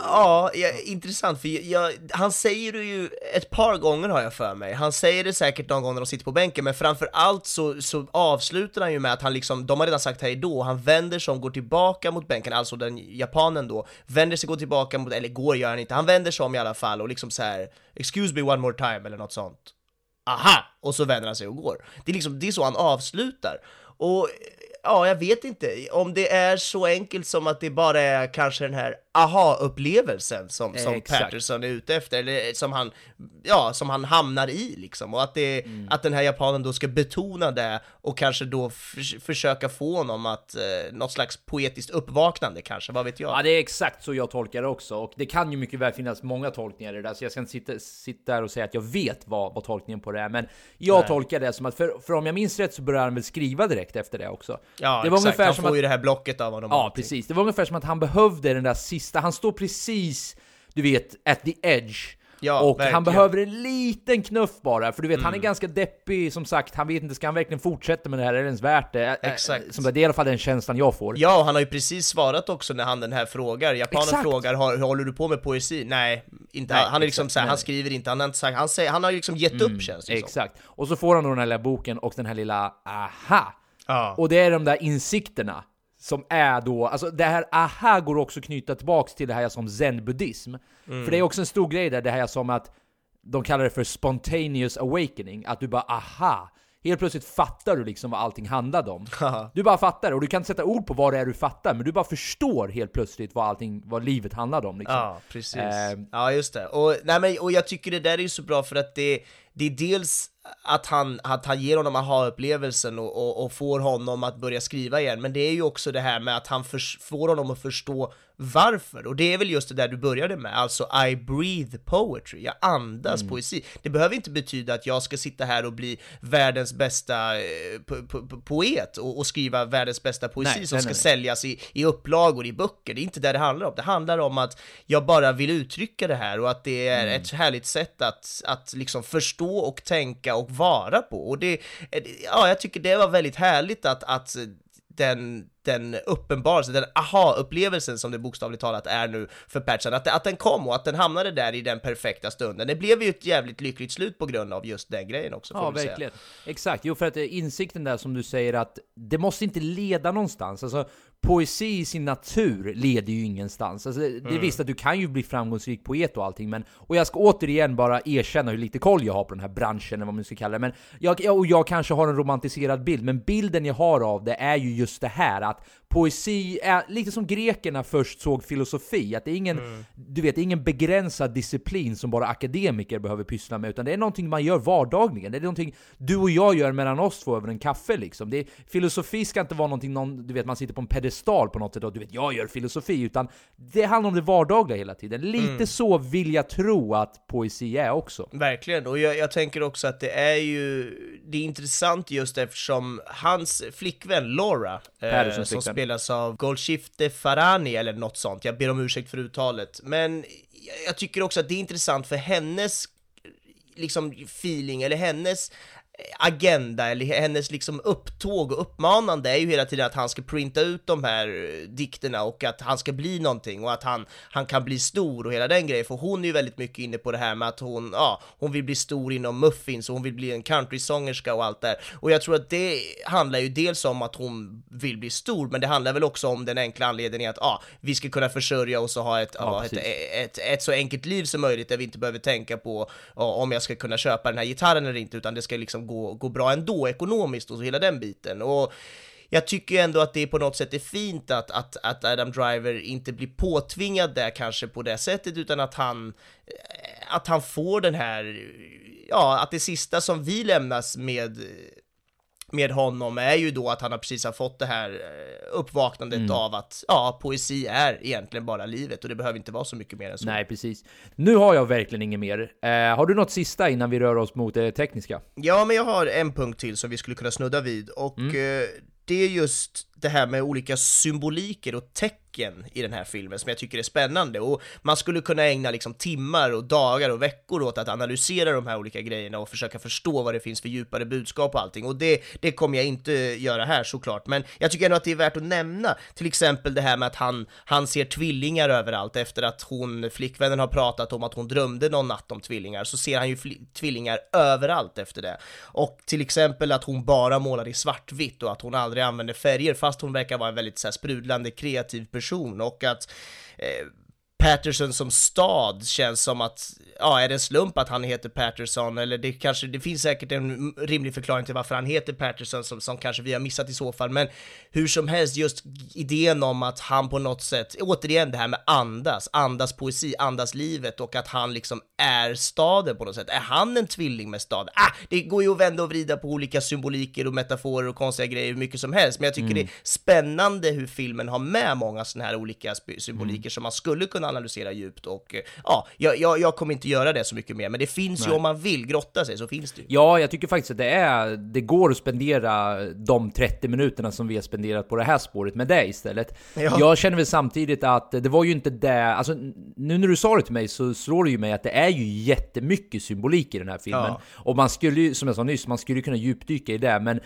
Ja, ja intressant, för jag, jag, han säger det ju ett par gånger har jag för mig. Han säger det säkert någon gång när de sitter på bänken, men framför allt så, så avslutar han ju med att han liksom, de har redan sagt hej då, han vänder sig om, går tillbaka mot bänken, alltså den japanen då, vänder sig, går tillbaka mot, eller går gör han inte, han vänder sig om i alla fall och liksom så här, 'excuse me one more time' eller något sånt. Aha! Och så vänder han sig och går. Det är liksom, det är så han avslutar. Och ja, jag vet inte. Om det är så enkelt som att det bara är kanske den här aha-upplevelsen som, som Exakt. Patterson är ute efter, eller som han, ja, som han hamnar i liksom, och att, det, Mm. att den här japanen då ska betona det och kanske då för, försöka få honom att, eh, något slags poetiskt uppvaknande kanske, vad vet jag? Ja, det är exakt så jag tolkar det också. Och det kan ju mycket väl finnas många tolkningar i det där, så jag ska inte sitta, sitta där och säga att jag vet vad, vad tolkningen på det är. Men jag Nej. tolkar det som att, för, för om jag minns rätt så börjar han väl skriva direkt efter det också. ja, det var exakt, ungefär han som får att- ju det här blocket av honom. Ja, precis. Det var ungefär som att han behövde den där sista, han står precis, du vet, at the edge. Ja, och verkligen. han behöver en liten knuff bara, för du vet, Mm. han är ganska deppig, som sagt, han vet inte, ska han verkligen fortsätta med det här, är det ens värt det? Exakt. Som, det är i alla fall den känslan jag får. Ja, och han har ju precis svarat också när han den här frågar, japanen Exakt. frågar håller du på med poesi? Nej, inte Nej, han är liksom exakt, såhär, nej, han skriver inte, han har inte sagt, han, säger, han har ju liksom gett upp känns det som. Exakt. Och så får han då den här lilla boken och den här lilla aha. Ja. Och det är de där insikterna som är då, alltså det här aha går också knyta tillbaks till det här som zen-buddhism. Mm. För det är också en stor grej där, det här som att de kallar det för spontaneous awakening, att du bara aha. Helt plötsligt fattar du liksom vad allting handlade om. *laughs* Du bara fattar och du kan inte sätta ord på vad det är du fattar, men du bara förstår helt plötsligt vad allting, vad livet handlade om liksom. Ja, precis. Eh, ja, just det. Och, nej, men, och jag tycker det där är ju så bra för att det, det är dels att han, att han ger honom aha-upplevelsen och, och, och får honom att börja skriva igen, men det är ju också det här med att han förs- får honom att förstå varför. Och det är väl just det där du började med, alltså I breathe poetry, jag andas Mm. poesi. Det behöver inte betyda att jag ska sitta här och bli världens bästa eh, po po poet och, och skriva världens bästa poesi Nej, som nej, ska nej. säljas i, i upplagor, i böcker. Det är inte det det handlar om. Det handlar om att jag bara vill uttrycka det här och att det är Mm. ett härligt sätt att, att liksom förstå och tänka och vara på. Och det, ja, jag tycker det var väldigt härligt att, att den, den uppenbarelsen, den aha-upplevelsen som det bokstavligt talat är nu för Patchen, att, att den kom och att den hamnade där i den perfekta stunden. Det blev ju ett jävligt lyckligt slut på grund av just den grejen också, får Ja, vi säga. verkligen. Exakt. Jo, för att eh, insikten där som du säger att det måste inte leda någonstans. Alltså, poesi i sin natur leder ju ingenstans. Alltså, det Mm. visst att du kan ju bli framgångsrik poet och allting, men och jag ska återigen bara erkänna hur lite koll jag har på den här branschen, eller vad man ska kalla det. Men jag, jag, och jag kanske har en romantiserad bild, men bilden jag har av det är ju just det här att poesi är lite som grekerna först såg filosofi, att det är ingen, Mm. du vet, ingen begränsad disciplin som bara akademiker behöver pyssla med, utan det är någonting man gör vardagligen. Det är någonting du och jag gör mellan oss två över en kaffe liksom. Det är, filosofi ska inte vara någonting någon, du vet, man sitter på en pedestal på något sätt och du vet, jag gör filosofi, utan det handlar om det vardagliga hela tiden. Lite Mm. så vill jag tro att poesi är också. Verkligen, och jag, jag tänker också att det är ju, det är intressant just eftersom hans flickvän Laura, eh, som flickvän. spelas av Golshifte Farani eller något sånt, jag ber om ursäkt för uttalet, men jag tycker också att det är intressant för hennes liksom feeling, eller hennes agenda, eller hennes liksom upptåg och uppmanande är ju hela tiden att han ska printa ut de här eh, dikterna och att han ska bli någonting och att han, han kan bli stor och hela den grejen, för hon är ju väldigt mycket inne på det här med att hon, ja, hon vill bli stor inom muffins och hon vill bli en countrysångerska och allt det här. Och jag tror att det handlar ju dels om att hon vill bli stor, men det handlar väl också om den enkla anledningen att, ja, vi ska kunna försörja oss och ha ett, ja, ett, precis. ett, ett så enkelt liv som möjligt där vi inte behöver tänka på ja, om jag ska kunna köpa den här gitarren eller inte, utan det ska liksom gå, gå bra ändå ekonomiskt och så hela den biten. Och jag tycker ändå att det på något sätt är fint att, att, att Adam Driver inte blir påtvingad där kanske på det sättet, utan att han, eh, att han får den här, ja, att det sista som vi lämnas med med honom är ju då att han har precis har fått det här eh, uppvaknandet av att ja, poesi är egentligen bara livet och det behöver inte vara så mycket mer än så. Nej, precis. Nu har jag verkligen inget mer. Eh, har du något sista innan vi rör oss mot det tekniska? Ja, men jag har en punkt till som vi skulle kunna snudda vid och eh, det är just det här med olika symboliker och tecken i den här filmen som jag tycker är spännande. Och man skulle kunna ägna liksom timmar och dagar och veckor åt att analysera de här olika grejerna och försöka förstå vad det finns för djupare budskap och allting. Och det, det kommer jag inte göra här såklart. Men jag tycker ändå att det är värt att nämna till exempel det här med att han, han ser tvillingar överallt. Efter att hon, flickvännen har pratat om att hon drömde någon natt om tvillingar så ser han ju tvillingar överallt efter det. Och till exempel att hon bara målar i svartvitt och att hon aldrig använder färger fast hon verkar vara en väldigt så här, sprudlande kreativ person och att eh, Patterson som stad känns som att, ja, är det en slump att han heter Patterson? Eller det kanske, det finns säkert en rimlig förklaring till varför han heter Patterson som, som kanske vi har missat i så fall, men hur som helst just idén om att han på något sätt, återigen det här med andas, andas poesi, andas livet och att han liksom är staden på något sätt. Är han en tvilling med staden? Ah, det går ju att vända och vrida på olika symboliker och metaforer och konstiga grejer hur mycket som helst, men jag tycker det är spännande hur filmen har med många sådana här olika symboliker som man skulle kunna analysera djupt och eh, ja, jag, jag, jag kommer inte göra det så mycket mer, men det finns ju om man vill grotta sig så finns det ju. Ja, jag tycker faktiskt att det är, det går att spendera de 30 minuterna som vi har spenderat på det här spåret med det istället. Ja. Jag känner väl samtidigt att det var ju inte det, alltså nu när du sa det till mig så slår det ju mig att det är ju jättemycket symbolik i den här filmen. Ja. Och man skulle ju, som jag sa nyss, man skulle kunna djupdyka i det, men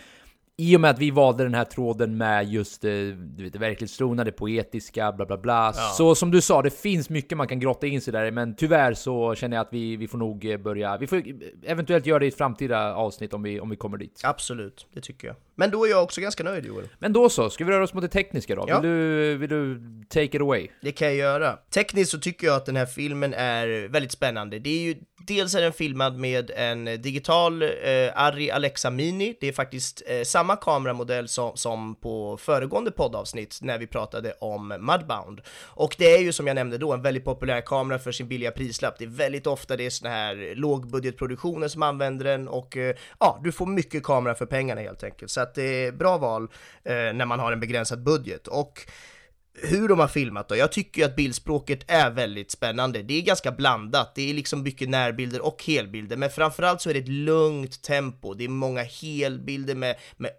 i och med att vi valde den här tråden med just eh, du vet, det verklighetstrogna, det poetiska, bla bla bla. Så som du sa, det finns mycket man kan grotta in sig där men tyvärr så känner jag att vi, vi får nog eh, börja, vi får eventuellt göra det i ett framtida avsnitt om vi, om vi kommer dit. Absolut, det tycker jag. Men då är jag också ganska nöjd Joel. Men då så, ska vi röra oss mot det tekniska då? Ja. Vill, du, vill du take it away? Det kan jag göra. Tekniskt så tycker jag att den här filmen är väldigt spännande. Det är ju, dels är den filmad med en digital eh, Arri Alexa Mini. Det är faktiskt eh, samma kameramodell som, som på föregående poddavsnitt när vi pratade om Mudbound. Och det är ju som jag nämnde då en väldigt populär kamera för sin billiga prislapp. Det är väldigt ofta det är såna här lågbudgetproduktioner som använder den och eh, ja, du får mycket kamera för pengarna helt enkelt. Så att det är bra val eh, när man har en begränsad budget. Och hur de har filmat då. Jag tycker ju att bildspråket är väldigt spännande. Det är ganska blandat. Det är liksom mycket närbilder och helbilder, men framförallt så är det ett lugnt tempo. Det är många helbilder med, med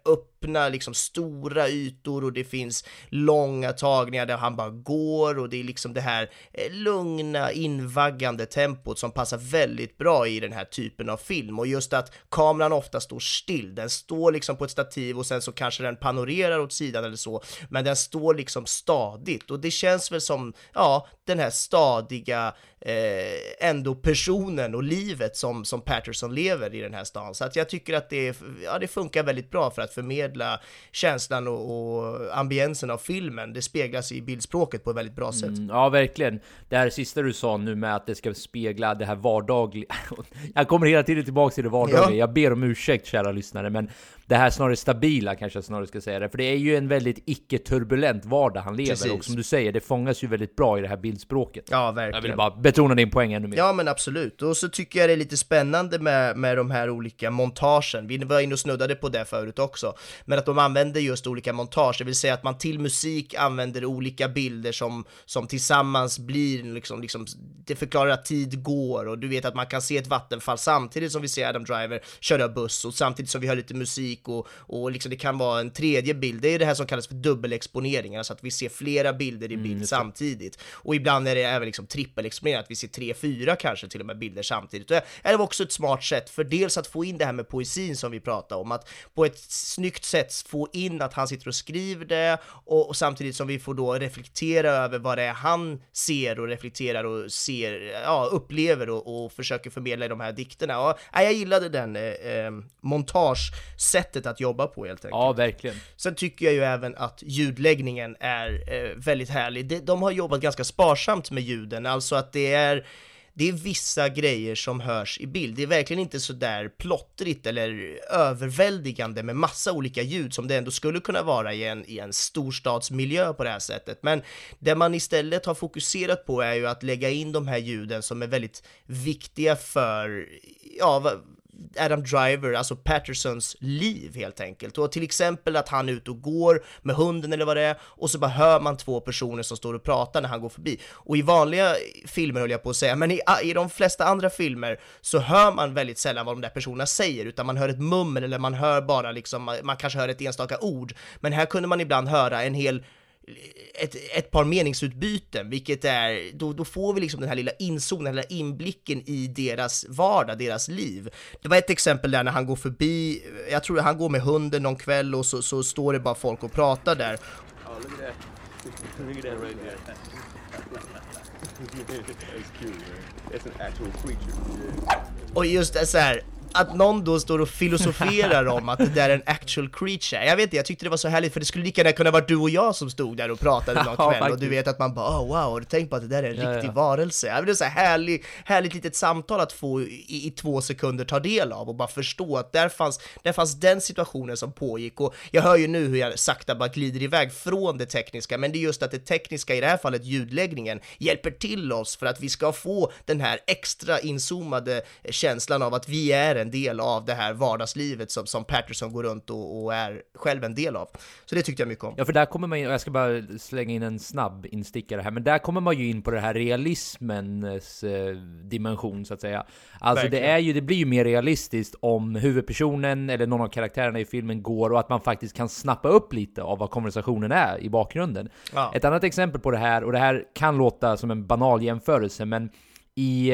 öppna, liksom stora ytor och det finns långa tagningar där han bara går och det är liksom det här eh, lugna, invaggande tempot som passar väldigt bra i den här typen av film. Och just att kameran ofta står still. Den står liksom på ett stativ och sen så kanske den panorerar åt sidan eller så, men den står liksom stadigt och det känns väl som, ja, den här stadiga eh, ändå personen och livet som, som Patterson lever i den här stan. Så att jag tycker att det, ja, det funkar väldigt bra för att förmedla känslan och, och ambiensen av filmen. Det speglas i bildspråket på ett väldigt bra sätt. Mm, ja, verkligen. Det här sista du sa nu med att det ska spegla det här vardagliga. *laughs* jag kommer hela tiden tillbaka till det vardagliga. Ja. Jag ber om ursäkt kära lyssnare, men det här snarare stabila kanske jag snarare ska säga det. För det är ju en väldigt icke-turbulent vardag han lever Precis. och som du säger, det fångas ju väldigt bra i det här bildspråket. Ja, Jag verkligen. vill bara betona din poäng ännu mer. Ja men absolut, och så tycker jag det är lite spännande med, med de här olika montagen, vi var inne och snuddade på det förut också, men att de använder just olika montage, det vill säga att man till musik använder olika bilder som, som tillsammans blir liksom, liksom, det förklarar att tid går och du vet att man kan se ett vattenfall samtidigt som vi ser Adam Driver köra buss och samtidigt som vi hör lite musik och, och liksom det kan vara en tredje bild, det är det här som kallas för dubbelexponering, alltså att vi ser flera bilder i bild samtidigt och ibland är det även liksom trippelexponerat, att vi ser tre, fyra kanske till och med bilder samtidigt. Och det är också ett smart sätt för dels att få in det här med poesin som vi pratade om, att på ett snyggt sätt få in att han sitter och skriver det och, och samtidigt som vi får då reflektera över vad det är han ser och reflekterar och ser, ja, upplever och, och försöker förmedla i de här dikterna. Ja, jag gillade den eh, eh, montagesättet att jobba på helt enkelt. Ja, verkligen. Sen tycker jag ju även att ljudläggningen är eh, väldigt härlig. De, de har jobbat ganska sparsamt med ljuden, alltså att det är det är vissa grejer som hörs i bild. Det är verkligen inte så där plottrigt eller överväldigande med massa olika ljud som det ändå skulle kunna vara i en, i en storstadsmiljö på det här sättet. Men det man istället har fokuserat på är ju att lägga in de här ljuden som är väldigt viktiga för, ja, Adam Driver, alltså Pattersons liv helt enkelt. Och till exempel att han är ute och går med hunden eller vad det är, och så bara hör man två personer som står och pratar när han går förbi. Och i vanliga filmer höll jag på att säga, men i, ah, i de flesta andra filmer så hör man väldigt sällan vad de där personerna säger, utan man hör ett mummel eller man hör bara liksom, man kanske hör ett enstaka ord. Men här kunde man ibland höra en hel ett, ett par meningsutbyten, vilket är, då, då får vi liksom den här lilla inzonen, den här inblicken i deras vardag, deras liv. Det var ett exempel där när han går förbi, jag tror han går med hunden någon kväll och så, så står det bara folk och pratar där. Oh, look at that. look at that right there. That's cute, man. That's an actual creature. Och just det så här, att någon då står och filosoferar om att det där är en actual creature. Jag vet inte, jag tyckte det var så härligt för det skulle lika gärna kunna vara du och jag som stod där och pratade någon *laughs* Ja, kväll och du vet att man bara oh, wow, har du tänkt på att det där är en Ja, riktig ja. varelse? Ja, det är så här härlig, härligt litet samtal att få i, i två sekunder ta del av och bara förstå att där fanns, där fanns den situationen som pågick och jag hör ju nu hur jag sakta bara glider iväg från det tekniska, men det är just att det tekniska, i det här fallet ljudläggningen, hjälper till oss för att vi ska få den här extra inzoomade känslan av att vi är en del av det här vardagslivet som, som Patterson går runt och, och är själv en del av. Så det tyckte jag mycket om. Ja, för där kommer man in, och jag ska bara slänga in en snabb instickare här, men där kommer man ju in på det här realismens eh, dimension så att säga. Alltså Verkligen. det är ju, det blir ju mer realistiskt om huvudpersonen eller någon av karaktärerna i filmen går och att man faktiskt kan snappa upp lite av vad konversationen är i bakgrunden. Ja. Ett annat exempel på det här, och det här kan låta som en banal jämförelse, men i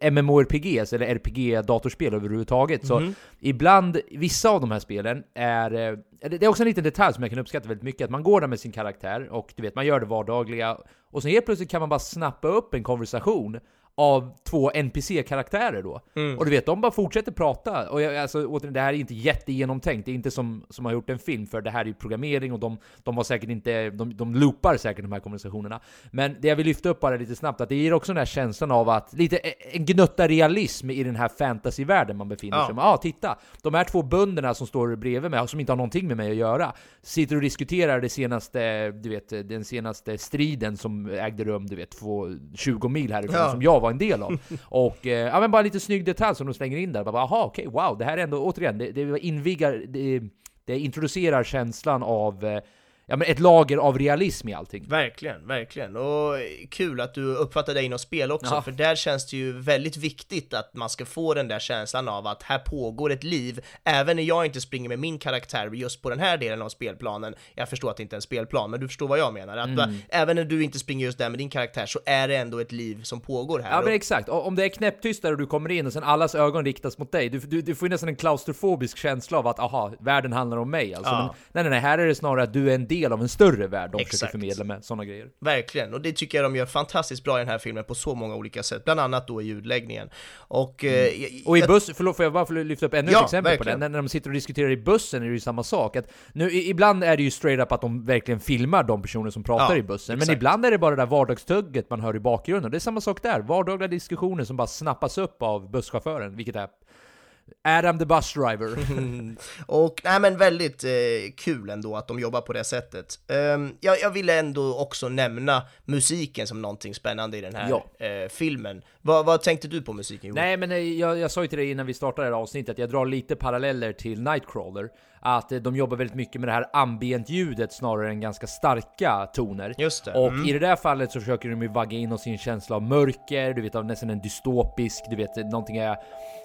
eh, MMORPGs eller RPG-datorspel överhuvudtaget så Mhm. ibland, vissa av de här spelen är eh, det det är också en liten detalj som jag kan uppskatta väldigt mycket, att man går där med sin karaktär och du vet, man gör det vardagliga och sen helt plötsligt kan man bara snappa upp en konversation av två NPC-karaktärer då. Mm. Och du vet, de bara fortsätter prata. Och jag, alltså, återigen, det här är inte jättegenomtänkt, det är inte som, som har gjort en film, för det här är ju programmering och de, de var säkert inte, de, de loopar säkert de här konversationerna. Men det jag vill lyfta upp bara lite snabbt, att det ger också den här känslan av att, lite en gnutta realism i den här fantasyvärlden man befinner sig i. Ja, ah, titta! De här två bönderna som står bredvid mig, som inte har någonting med mig att göra, sitter och diskuterar det senaste, du vet, den senaste striden som ägde rum, du vet, två, 20 mil härifrån, Ja. som jag var en del av. *laughs* och, eh, ja men bara lite snygg detalj som de slänger in där. Bara, aha, okej, wow, det här är ändå, återigen, det, det inviggar, det, det introducerar känslan av, eh, ja men ett lager av realism i allting. Verkligen, verkligen. Och kul att du uppfattar det inom spel också, Ja. för där känns det ju väldigt viktigt att man ska få den där känslan av att här pågår ett liv, även när jag inte springer med min karaktär just på den här delen av spelplanen. Jag förstår att det inte är en spelplan, men du förstår vad jag menar. Att Mm. även när du inte springer just där med din karaktär så är det ändå ett liv som pågår här. Ja men exakt, om det är knäpptyst där och du kommer in och sen allas ögon riktas mot dig, du, du, du får ju nästan en klaustrofobisk känsla av att aha, världen handlar om mig alltså. Ja. Men, nej nej nej, här är det snarare att du är en del av en större värld de Exakt. försöker förmedla med sådana grejer. Verkligen, och det tycker jag de gör fantastiskt bra i den här filmen på så många olika sätt, bland annat då i ljudläggningen. Och, eh, jag- Mm. Och i jag- buss, förlåt får jag bara lyfta upp ännu Ja, ett exempel på verkligen. det? När, de sitter och diskuterar i bussen är det ju samma sak. Att nu, ibland är det ju straight up att de verkligen filmar de personer som pratar Ja, i bussen, men exakt. ibland är det bara det där vardagstugget man hör i bakgrunden. Det är samma sak där, vardagliga diskussioner som bara snappas upp av busschauffören, vilket är Adam the bus driver. *laughs* Och nej men väldigt eh, kul ändå att de jobbar på det sättet. Ehm, jag, jag ville ändå också nämna musiken som någonting spännande i den här Ja. eh, filmen. Vad, vad tänkte du på musiken Johan? Nej men eh, jag, jag sa ju till dig innan vi startade det här avsnittet att jag drar lite paralleller till Nightcrawler. Att eh, de jobbar väldigt mycket med det här ambient-ljudet snarare än ganska starka toner. Just det. Och Mm. i det där fallet så försöker de ju vagga in oss i en känsla av mörker, du vet av nästan en dystopisk, du vet någonting är...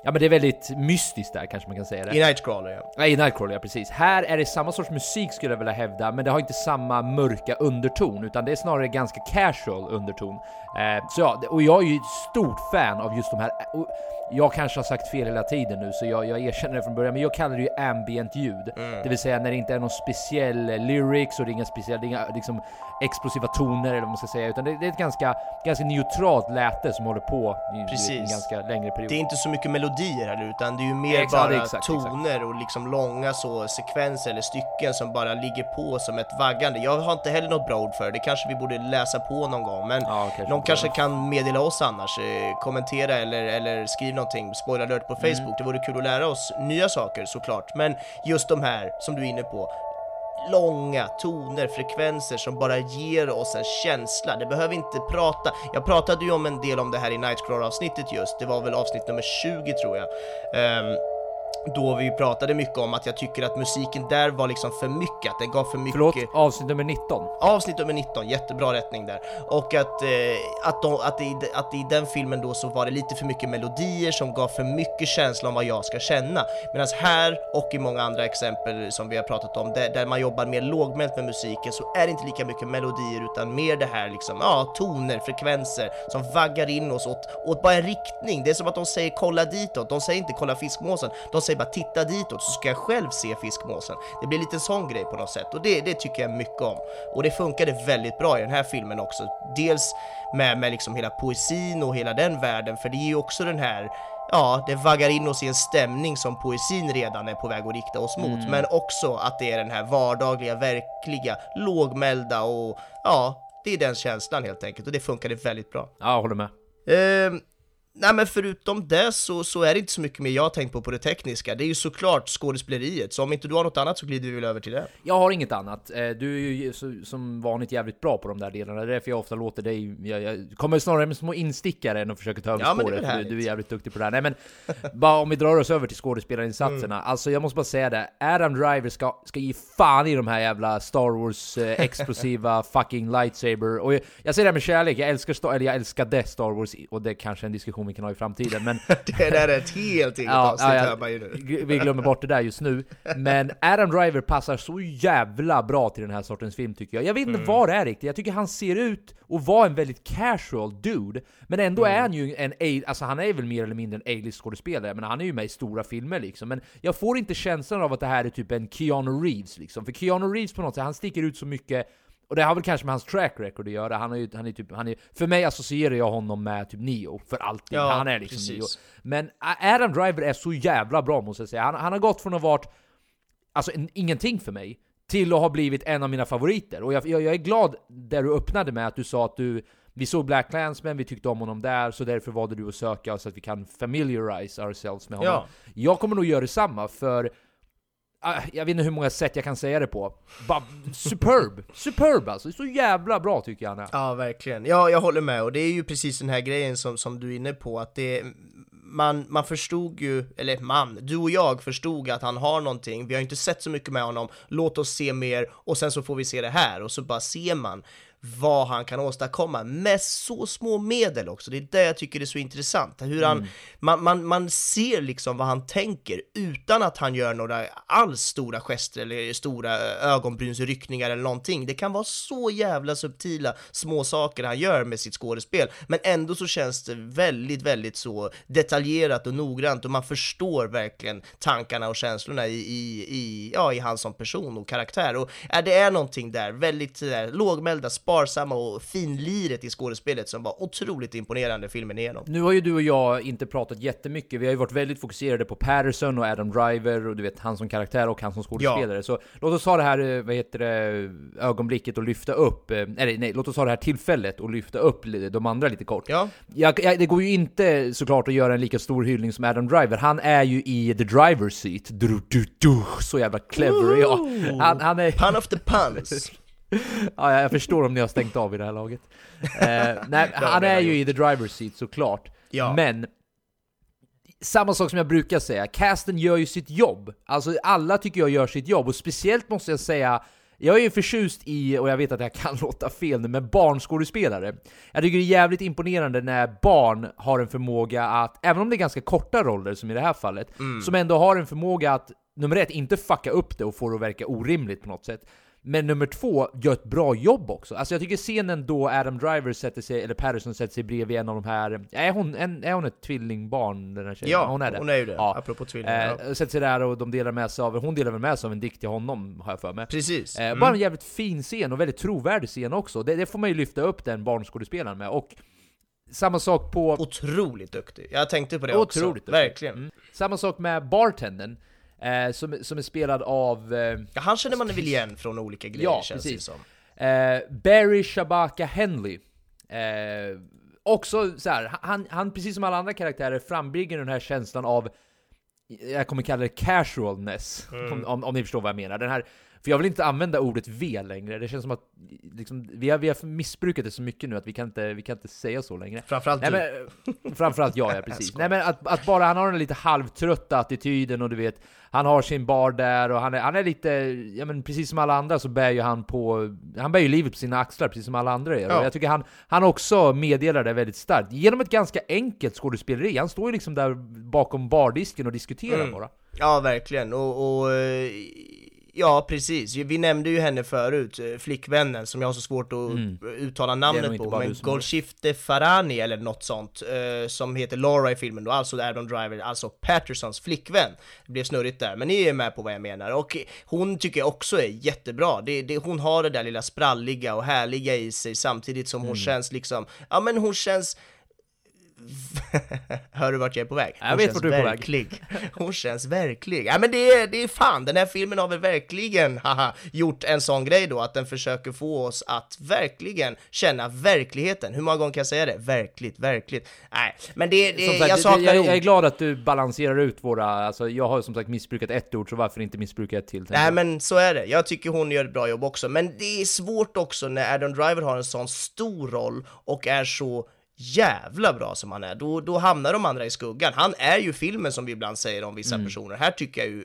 Ja men det är väldigt mystiskt där kanske man kan säga det. I Nightcrawler ja. Nej, i Nightcrawler, ja precis. Här är det samma sorts musik skulle jag vilja hävda, men det har inte samma mörka underton, utan det är snarare ganska casual underton. Eh, så ja, och jag är ju ett stort fan av just de här, och jag kanske har sagt fel hela tiden nu, så jag, jag erkänner det från början, men jag kallar det ju ambient ljud. Det vill säga när det inte är någon speciell eh, lyrics och det är inga speciella, det är inga liksom, explosiva toner eller vad man ska säga, utan det, det är ett ganska, ganska neutralt läte som håller på i, i en ganska längre period. Det är inte så mycket melodier heller utan det är ju mer Exakt, bara exakt, toner och liksom långa så sekvenser eller stycken som bara ligger på som ett vaggande. Jag har inte heller något bra ord för det, kanske vi borde läsa på någon gång men Ja, kanske någon kanske kan meddela oss annars, eh, kommentera eller, eller skriv någonting, spoiler alert på Mm. Facebook, det vore kul att lära oss nya saker såklart. Men just de här som du är inne på, långa toner, frekvenser som bara ger oss en känsla. Det behöver inte prata. Jag pratade ju om en del om det här i Nightcrawler-avsnittet just, det var väl avsnitt nummer 20 tror jag. Um, då vi pratade mycket om att jag tycker att musiken där var liksom för mycket, att den gav för mycket... Förlåt, avsnitt nummer 19. Avsnitt nummer 19, jättebra rättning där. Och att, eh, att, de, att, i, att i den filmen då så var det lite för mycket melodier som gav för mycket känsla om vad jag ska känna. Medan här och i många andra exempel som vi har pratat om, där, där man jobbar mer lågmält med musiken så är det inte lika mycket melodier utan mer det här liksom, ja, toner, frekvenser som vaggar in oss åt, åt bara en riktning. Det är som att de säger kolla ditåt, de säger inte kolla fiskmåsen, de säger bara titta ditåt så ska jag själv se fiskmåsen. Det blir lite sån grej på något sätt och det, det tycker jag mycket om. Och det funkade väldigt bra i den här filmen också. Dels med, med liksom hela poesin och hela den världen, för det är ju också den här Ja, det vaggar in oss i en stämning som poesin redan är på väg att rikta oss mot, Mm. men också att det är den här vardagliga, verkliga, lågmälda och ja, det är den känslan helt enkelt och det funkade väldigt bra. Ja, jag håller med. Ehm, nej men förutom det så, så är det inte så mycket mer jag har tänkt på på det tekniska. Det är ju såklart skådespeleriet, så om inte du har något annat så glider vi väl över till det. Jag har inget annat. Eh, Du är ju som vanligt jävligt bra på de där delarna. Det är därför jag ofta låter dig... Jag, jag kommer snarare med små instickare än att försöka ta över Ja, spåret. väl Du, du är jävligt duktig på det här. Nej men, *laughs* bara om vi drar oss över till skådespelarinsatserna. Mm. Alltså jag måste bara säga det. Adam Driver ska, ska ge fan i de här jävla Star Wars eh, explosiva *laughs* fucking lightsaber. Och jag, jag säger det här med kärlek. Jag älskar Star, eller jag älskade Star Wars. Och det är kanske är en diskussion vi kan ha i framtiden. Men *laughs* Det där är ett helt eget avsnitt hör man ju nu. Vi glömmer bort det där just nu. Men Adam Driver passar så jävla bra till den här sortens film tycker jag. Jag vet inte Mm. vad det är riktigt. Jag tycker han ser ut att vara en väldigt casual dude. Men ändå Mm. är han ju en A- alltså han är väl mer eller mindre en A-list skådespelare, men han är ju med i stora filmer liksom. Men jag får inte känslan av att det här är typ en Keanu Reeves liksom. För Keanu Reeves på något sätt, han sticker ut så mycket och det har väl kanske med hans track record att göra. Han är ju, han är typ, han är, för mig associerar jag honom med typ Neo, för alltid. Ja, han är liksom precis. Neo. Men Adam Driver är så jävla bra måste jag säga. Han, han har gått från att ha varit alltså en, ingenting för mig, till att ha blivit en av mina favoriter. Och jag, jag, jag är glad där du öppnade med att du sa att du vi såg Black Clansman, vi tyckte om honom där, så därför valde du att söka så att vi kan familiarize ourselves med honom. Ja. Jag kommer nog göra detsamma, för Ah, jag vet inte hur många sätt jag kan säga det på. Bara, superb! Superb alltså! Så jävla bra tycker jag han är. Ja, verkligen. Ja, jag håller med och det är ju precis den här grejen som, som du är inne på att det man, man förstod ju, eller man, du och jag förstod att han har någonting, vi har inte sett så mycket med honom, låt oss se mer och sen så får vi se det här och så bara ser man vad han kan åstadkomma med så små medel också. Det är det jag tycker är så intressant. Hur han, man, man, man ser liksom vad han tänker utan att han gör några alls stora gester eller stora ögonbrynsryckningar eller någonting. Det kan vara så jävla subtila små saker han gör med sitt skådespel, men ändå så känns det väldigt, väldigt så detaljerat och noggrant och man förstår verkligen tankarna och känslorna i, i, i, ja, i han som person och karaktär. Och ja, det är någonting där, väldigt där, lågmälda, sparsamma och finliret i skådespelet som var otroligt imponerande filmen igenom. Nu har ju du och jag inte pratat jättemycket, vi har ju varit väldigt fokuserade på Patterson och Adam Driver och du vet, han som karaktär och han som skådespelare. Så låt oss ha det här, eh, vad heter det, ögonblicket och lyfta upp, eh, eller nej, låt oss ha det här tillfället och lyfta upp de andra lite kort. Ja, Jag, jag, det går ju inte såklart att göra en lika stor hyllning som Adam Driver. Han är ju i the driver's seat. Du, du, du, så jävla clever är jag. Han, han är... pun of the puns. *laughs* Ja, jag förstår om ni har stängt av i det här laget. Eh, nej, *laughs* han är ju i the driver's seat såklart. Ja. Men samma sak som jag brukar säga, casten gör ju sitt jobb. Alltså alla tycker jag gör sitt jobb, och speciellt måste jag säga jag är ju förtjust i, och jag vet att jag kan *laughs* låta fel nu, men barnskådespelare. Jag tycker det är jävligt imponerande när barn har en förmåga att, även om det är ganska korta roller som i det här fallet, som ändå har en förmåga att, nummer ett, inte fucka upp det och få det att verka orimligt på något sätt. Men nummer två, gör ett bra jobb också. Alltså jag tycker scenen då Adam Driver sätter sig, eller Patterson sätter sig bredvid en av de här, är hon, en, är hon ett tvillingbarn den här tjejen? Ja, hon är det. hon är ju det, Ja. apropå tvillingar. Eh, sätter sig där och de delar med sig av, hon delar väl med sig av en dikt till honom, har jag för mig. Precis. Eh, Mm. Bara en jävligt fin scen och väldigt trovärdig scen också. Det, det får man ju lyfta upp den barnskådespelaren med. Och samma sak på... Otroligt duktig. Jag tänkte på det Otroligt också. duktig. Verkligen. Mm. Samma sak med bartendern, eh, som, som är spelad av... Eh, Ja, han känner man väl igen från olika grejer Ja, känns precis. det som. Eh, Barry Shabaka Henley. Eh, också så här, han, han, precis som alla andra karaktärer, frambringar den här känslan av jag kommer kalla det casualness, om, om, om ni förstår vad jag menar. Den här För jag vill inte använda ordet V längre, det känns som att liksom, vi, har, vi har missbrukat det så mycket nu att vi kan inte, vi kan inte säga så längre. Framförallt Nej, du. men, framförallt jag, ja precis. *laughs* Nej men att, att bara han har den lite halvtrötta attityden och du vet, han har sin bar där och han är, han är lite, ja men precis som alla andra så bär ju han på, han bär ju livet på sina axlar precis som alla andra gör. Ja. Jag tycker han, han också meddelar det väldigt starkt. Genom ett ganska enkelt skådespeleri. Han står ju liksom där bakom bardisken och diskuterar Mm. bara. Ja, verkligen. Och, och eh, ja, precis. Vi nämnde ju henne förut, eh, flickvännen, som jag har så svårt att Mm. uttala namnet på. Men. Golshifte Farani eller något sånt, eh, som heter Laura i filmen då, alltså Adam Driver, alltså Pattersons flickvän. Det blev snurrigt där, men ni är med på vad jag menar. Och hon tycker jag också är jättebra. Det, det, hon har det där lilla spralliga och härliga i sig samtidigt som hon Mm. känns liksom, ja men hon känns *laughs* Hör du vart jag är på väg? Jag Hon vet vart du är på väg. verklig. *laughs* Hon känns verklig. Ja men det är, det är fan, den här filmen har väl verkligen haha, gjort en sån grej då, att den försöker få oss att verkligen känna verkligheten. Hur många gånger kan jag säga det? Verkligt, verkligt. Nej, men det, det sagt, jag saknar jag, jag är ord. glad att du balanserar ut våra, alltså jag har som sagt missbrukat ett ord, så varför inte missbruka ett till? Nej jag. men så är det, jag tycker hon gör ett bra jobb också, men det är svårt också när Adam Driver har en sån stor roll och är så jävla bra som han är, då, då hamnar de andra i skuggan. Han är ju filmen som vi ibland säger om vissa personer, här tycker jag ju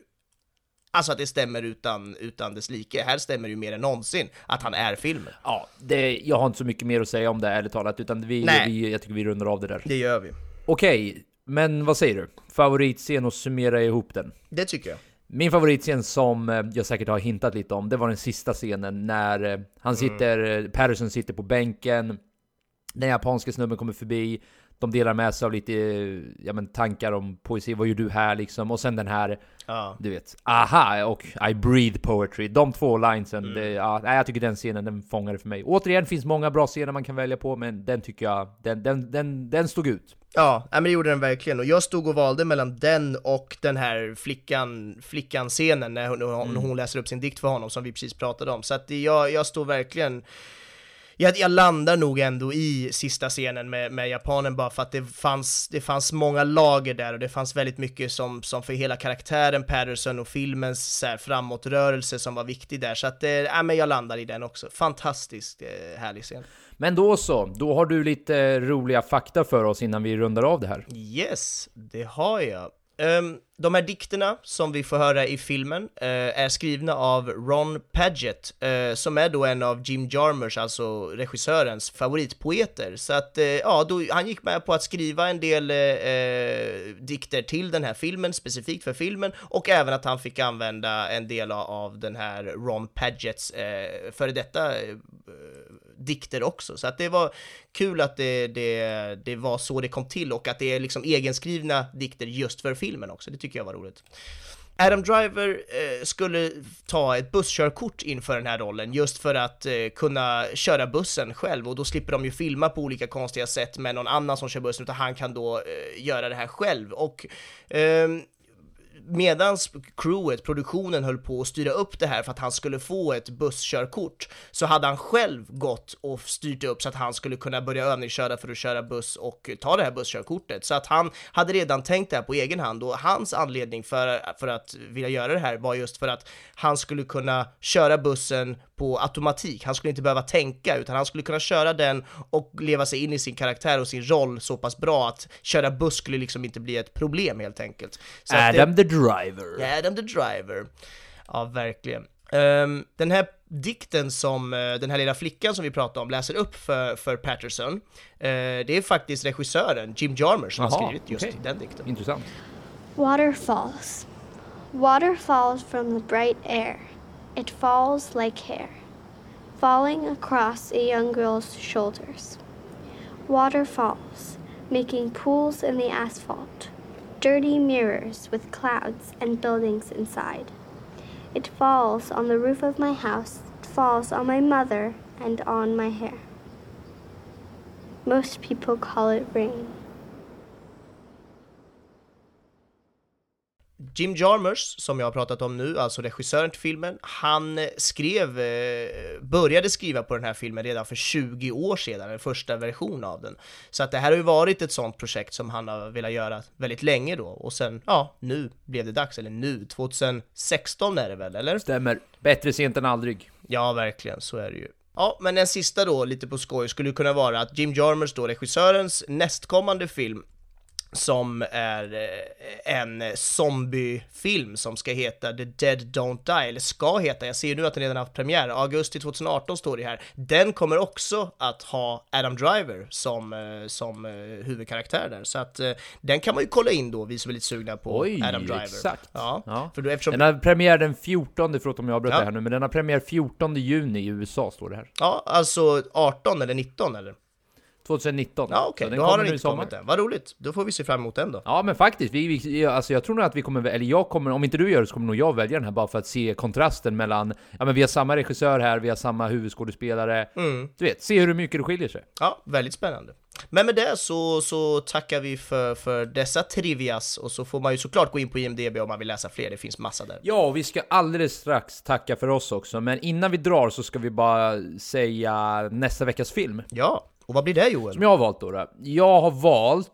Alltså att det stämmer utan, utan dess like. Här stämmer ju mer än någonsin att han är filmen. Ja, det, jag har inte så mycket mer att säga om det ärligt talat, utan vi, Nej. vi, jag tycker vi rundar av det där. Det gör vi. Okej, men vad säger du? Favoritscen och summera ihop den. Det tycker jag. Min favoritscen som eh, jag säkert har hintat lite om, det var den sista scenen när eh, han sitter, eh, Patterson sitter på bänken, den japanska snubben kommer förbi, de delar med sig av lite eh, ja, men, tankar om poesi, vad gör du här liksom? Och sen den här, Ja. du vet, aha och I breathe poetry. De två linesen, det, ja, jag tycker den scenen, den fångade för mig. Återigen, finns många bra scener man kan välja på, men den tycker jag, den, den, den, den stod ut. Ja, men det gjorde den verkligen. Och jag stod och valde mellan den och den här flickan, flickan-scenen när hon, när hon läser upp sin dikt för honom som vi precis pratade om. Så att jag, jag står verkligen jag, jag landar nog ändå i sista scenen med, med japanen bara för att det fanns, det fanns många lager där och det fanns väldigt mycket som, som för hela karaktären Patterson och filmens så här, framåtrörelse som var viktig där. Så att, eh, ja, men jag landar i den också. Fantastiskt eh, härlig scen. Men då så, då har du lite roliga fakta för oss innan vi rundar av det här. Yes, det har jag. Ehm, de här dikterna som vi får höra i filmen eh, är skrivna av Ron Padgett, eh, som är då en av Jim Jarmers, alltså regissörens, favoritpoeter. Så att, eh, ja, då, han gick med på att skriva en del eh, eh dikter till den här filmen, specifikt för filmen, och även att han fick använda en del av- av den här Ron Padgetts eh, före detta eh, dikter också. Så att det var kul att det, det, det var så det kom till och att det är liksom egenskrivna dikter just för filmen också. Det tycker jag var roligt. Adam Driver eh, skulle ta ett busskörkort inför den här rollen just för att eh, kunna köra bussen själv och då slipper de ju filma på olika konstiga sätt med någon annan som kör bussen utan han kan då eh, göra det här själv och ehm, medans crewet, produktionen höll på att styra upp det här för att han skulle få ett busskörkort så hade han själv gått och styrt upp så att han skulle kunna börja övningsköra för att köra buss och ta det här busskörkortet. Så att han hade redan tänkt det här på egen hand och hans anledning för, för att vilja göra det här var just för att han skulle kunna köra bussen på automatik. Han skulle inte behöva tänka utan han skulle kunna köra den och leva sig in i sin karaktär och sin roll så pass bra att köra buss skulle liksom inte bli ett problem helt enkelt. Så att det- Adam the Driver. Adam the Driver. Ja, verkligen. Ehm, den här dikten som eh, den här lilla flickan som vi pratade om läser upp för, för Patterson, eh, det är faktiskt regissören Jim Jarmer som har Jaha, skrivit just okej. den dikten. Intressant. Waterfalls. Water falls from the bright air. It falls like hair, falling across a young girl's shoulders. Water falls, making pools in the asphalt, dirty mirrors with clouds and buildings inside. It falls on the roof of my house, it falls on my mother and on my hair. Most people call it rain. Jim Jarmusch, som jag har pratat om nu, alltså regissören till filmen, han skrev, eh, började skriva på den här filmen redan för 20 år sedan, den första versionen av den. Så att det här har ju varit ett sånt projekt som han har velat göra väldigt länge då, och sen, ja, nu blev det dags, eller nu, 2016 är det väl, eller? Stämmer. Bättre sent än aldrig. Ja, verkligen, så är det ju. Ja, men den sista då, lite på skoj, skulle kunna vara att Jim Jarmusch då, regissörens nästkommande film, som är eh, en zombiefilm som ska heta The Dead Don't Die, eller ska heta, jag ser ju nu att den redan haft premiär, augusti 2018 står det här. Den kommer också att ha Adam Driver som, eh, som eh, huvudkaraktär där, så att den kan man ju kolla in då, vi som är lite sugna på Oj, Adam Driver. exakt. Ja, Ja. för då, eftersom... Den har premiär den 14, förlåt om jag avbröt Ja. det här nu, men den har premiär 14 juni i USA, står det här. Ja, alltså 18 eller 19 eller? 2019. Ja okej, den då har den inte kommit än. Vad roligt, då får vi se fram emot den då. Ja men faktiskt, vi, vi, alltså jag tror nog att vi kommer, eller jag kommer, om inte du gör det så kommer nog jag välja den här bara för att se kontrasten mellan, ja men vi har samma regissör här, vi har samma huvudskådespelare, Mm. du vet, se hur mycket det skiljer sig. Ja, väldigt spännande. Men med det så, så tackar vi för, för dessa trivias och så får man ju såklart gå in på IMDB om man vill läsa fler, det finns massa där. Ja, och vi ska alldeles strax tacka för oss också, men innan vi drar så ska vi bara säga nästa veckas film. Ja, och vad blir det Joel? Som jag har valt då. då. Jag har valt...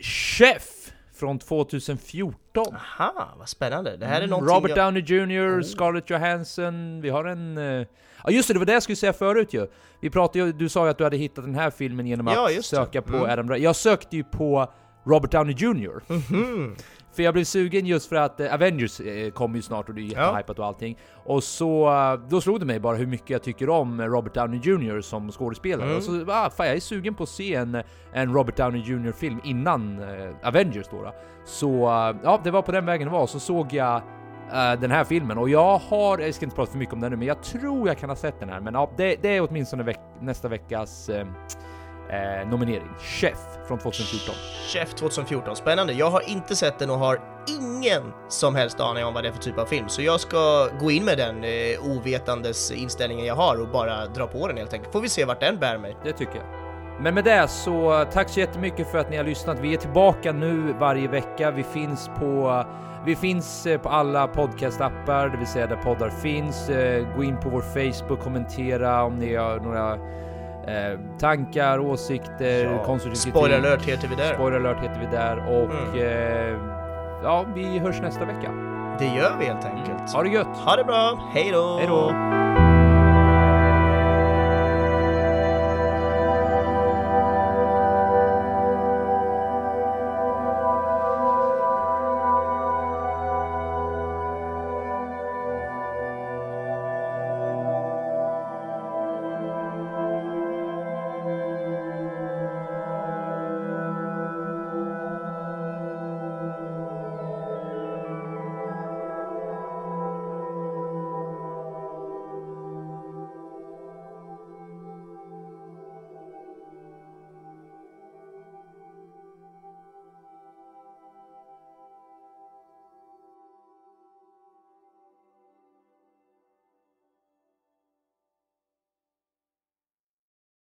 Chef! Från 2014. Aha, vad spännande. Det här är någonting Mm, Robert jag... Downey Jr, Scarlett Johansson, vi har en... eh, Ja just det, det var det jag skulle säga förut ju. Vi pratade du sa ju att du hade hittat den här filmen genom Ja, att det. söka på Mm. Adam. Jag sökte ju på Robert Downey Jr. Mhm. För jag blev sugen just för att eh, Avengers eh, kommer ju snart och det är jättehypat och allting. Och så, eh, då slog det mig bara hur mycket jag tycker om Robert Downey Jr som skådespelare. Mm. Och så, ah, fan jag är sugen på att se en, en Robert Downey Jr film innan Avengers då. då. Så, ja det var på den vägen det var. Så såg jag eh, den här filmen och jag har, jag ska inte prata för mycket om den nu, men jag tror jag kan ha sett den här. Men ja, det, det är åtminstone veck, nästa veckas eh, eh, nominering. Chef från 2014. Chef 2014, spännande. Jag har inte sett den och har ingen som helst aning om vad det är för typ av film, så jag ska gå in med den eh, ovetandes inställningen jag har och bara dra på den helt enkelt. Får vi se vart den bär mig. Det tycker jag. Men med det så tack så jättemycket för att ni har lyssnat. Vi är tillbaka nu varje vecka. Vi finns på vi finns eh, på alla podcastappar, det vill säga där poddar finns. Eh, Gå in på vår Facebook, kommentera om ni har några eh, tankar, åsikter, Ja. konstruktiv. Spoiler alert heter vi där. Spoiler alert heter vi där och Mm. eh, ja, vi hörs nästa vecka. Det gör vi helt enkelt. Ha det gött! Ha det bra, hej då! Hej då!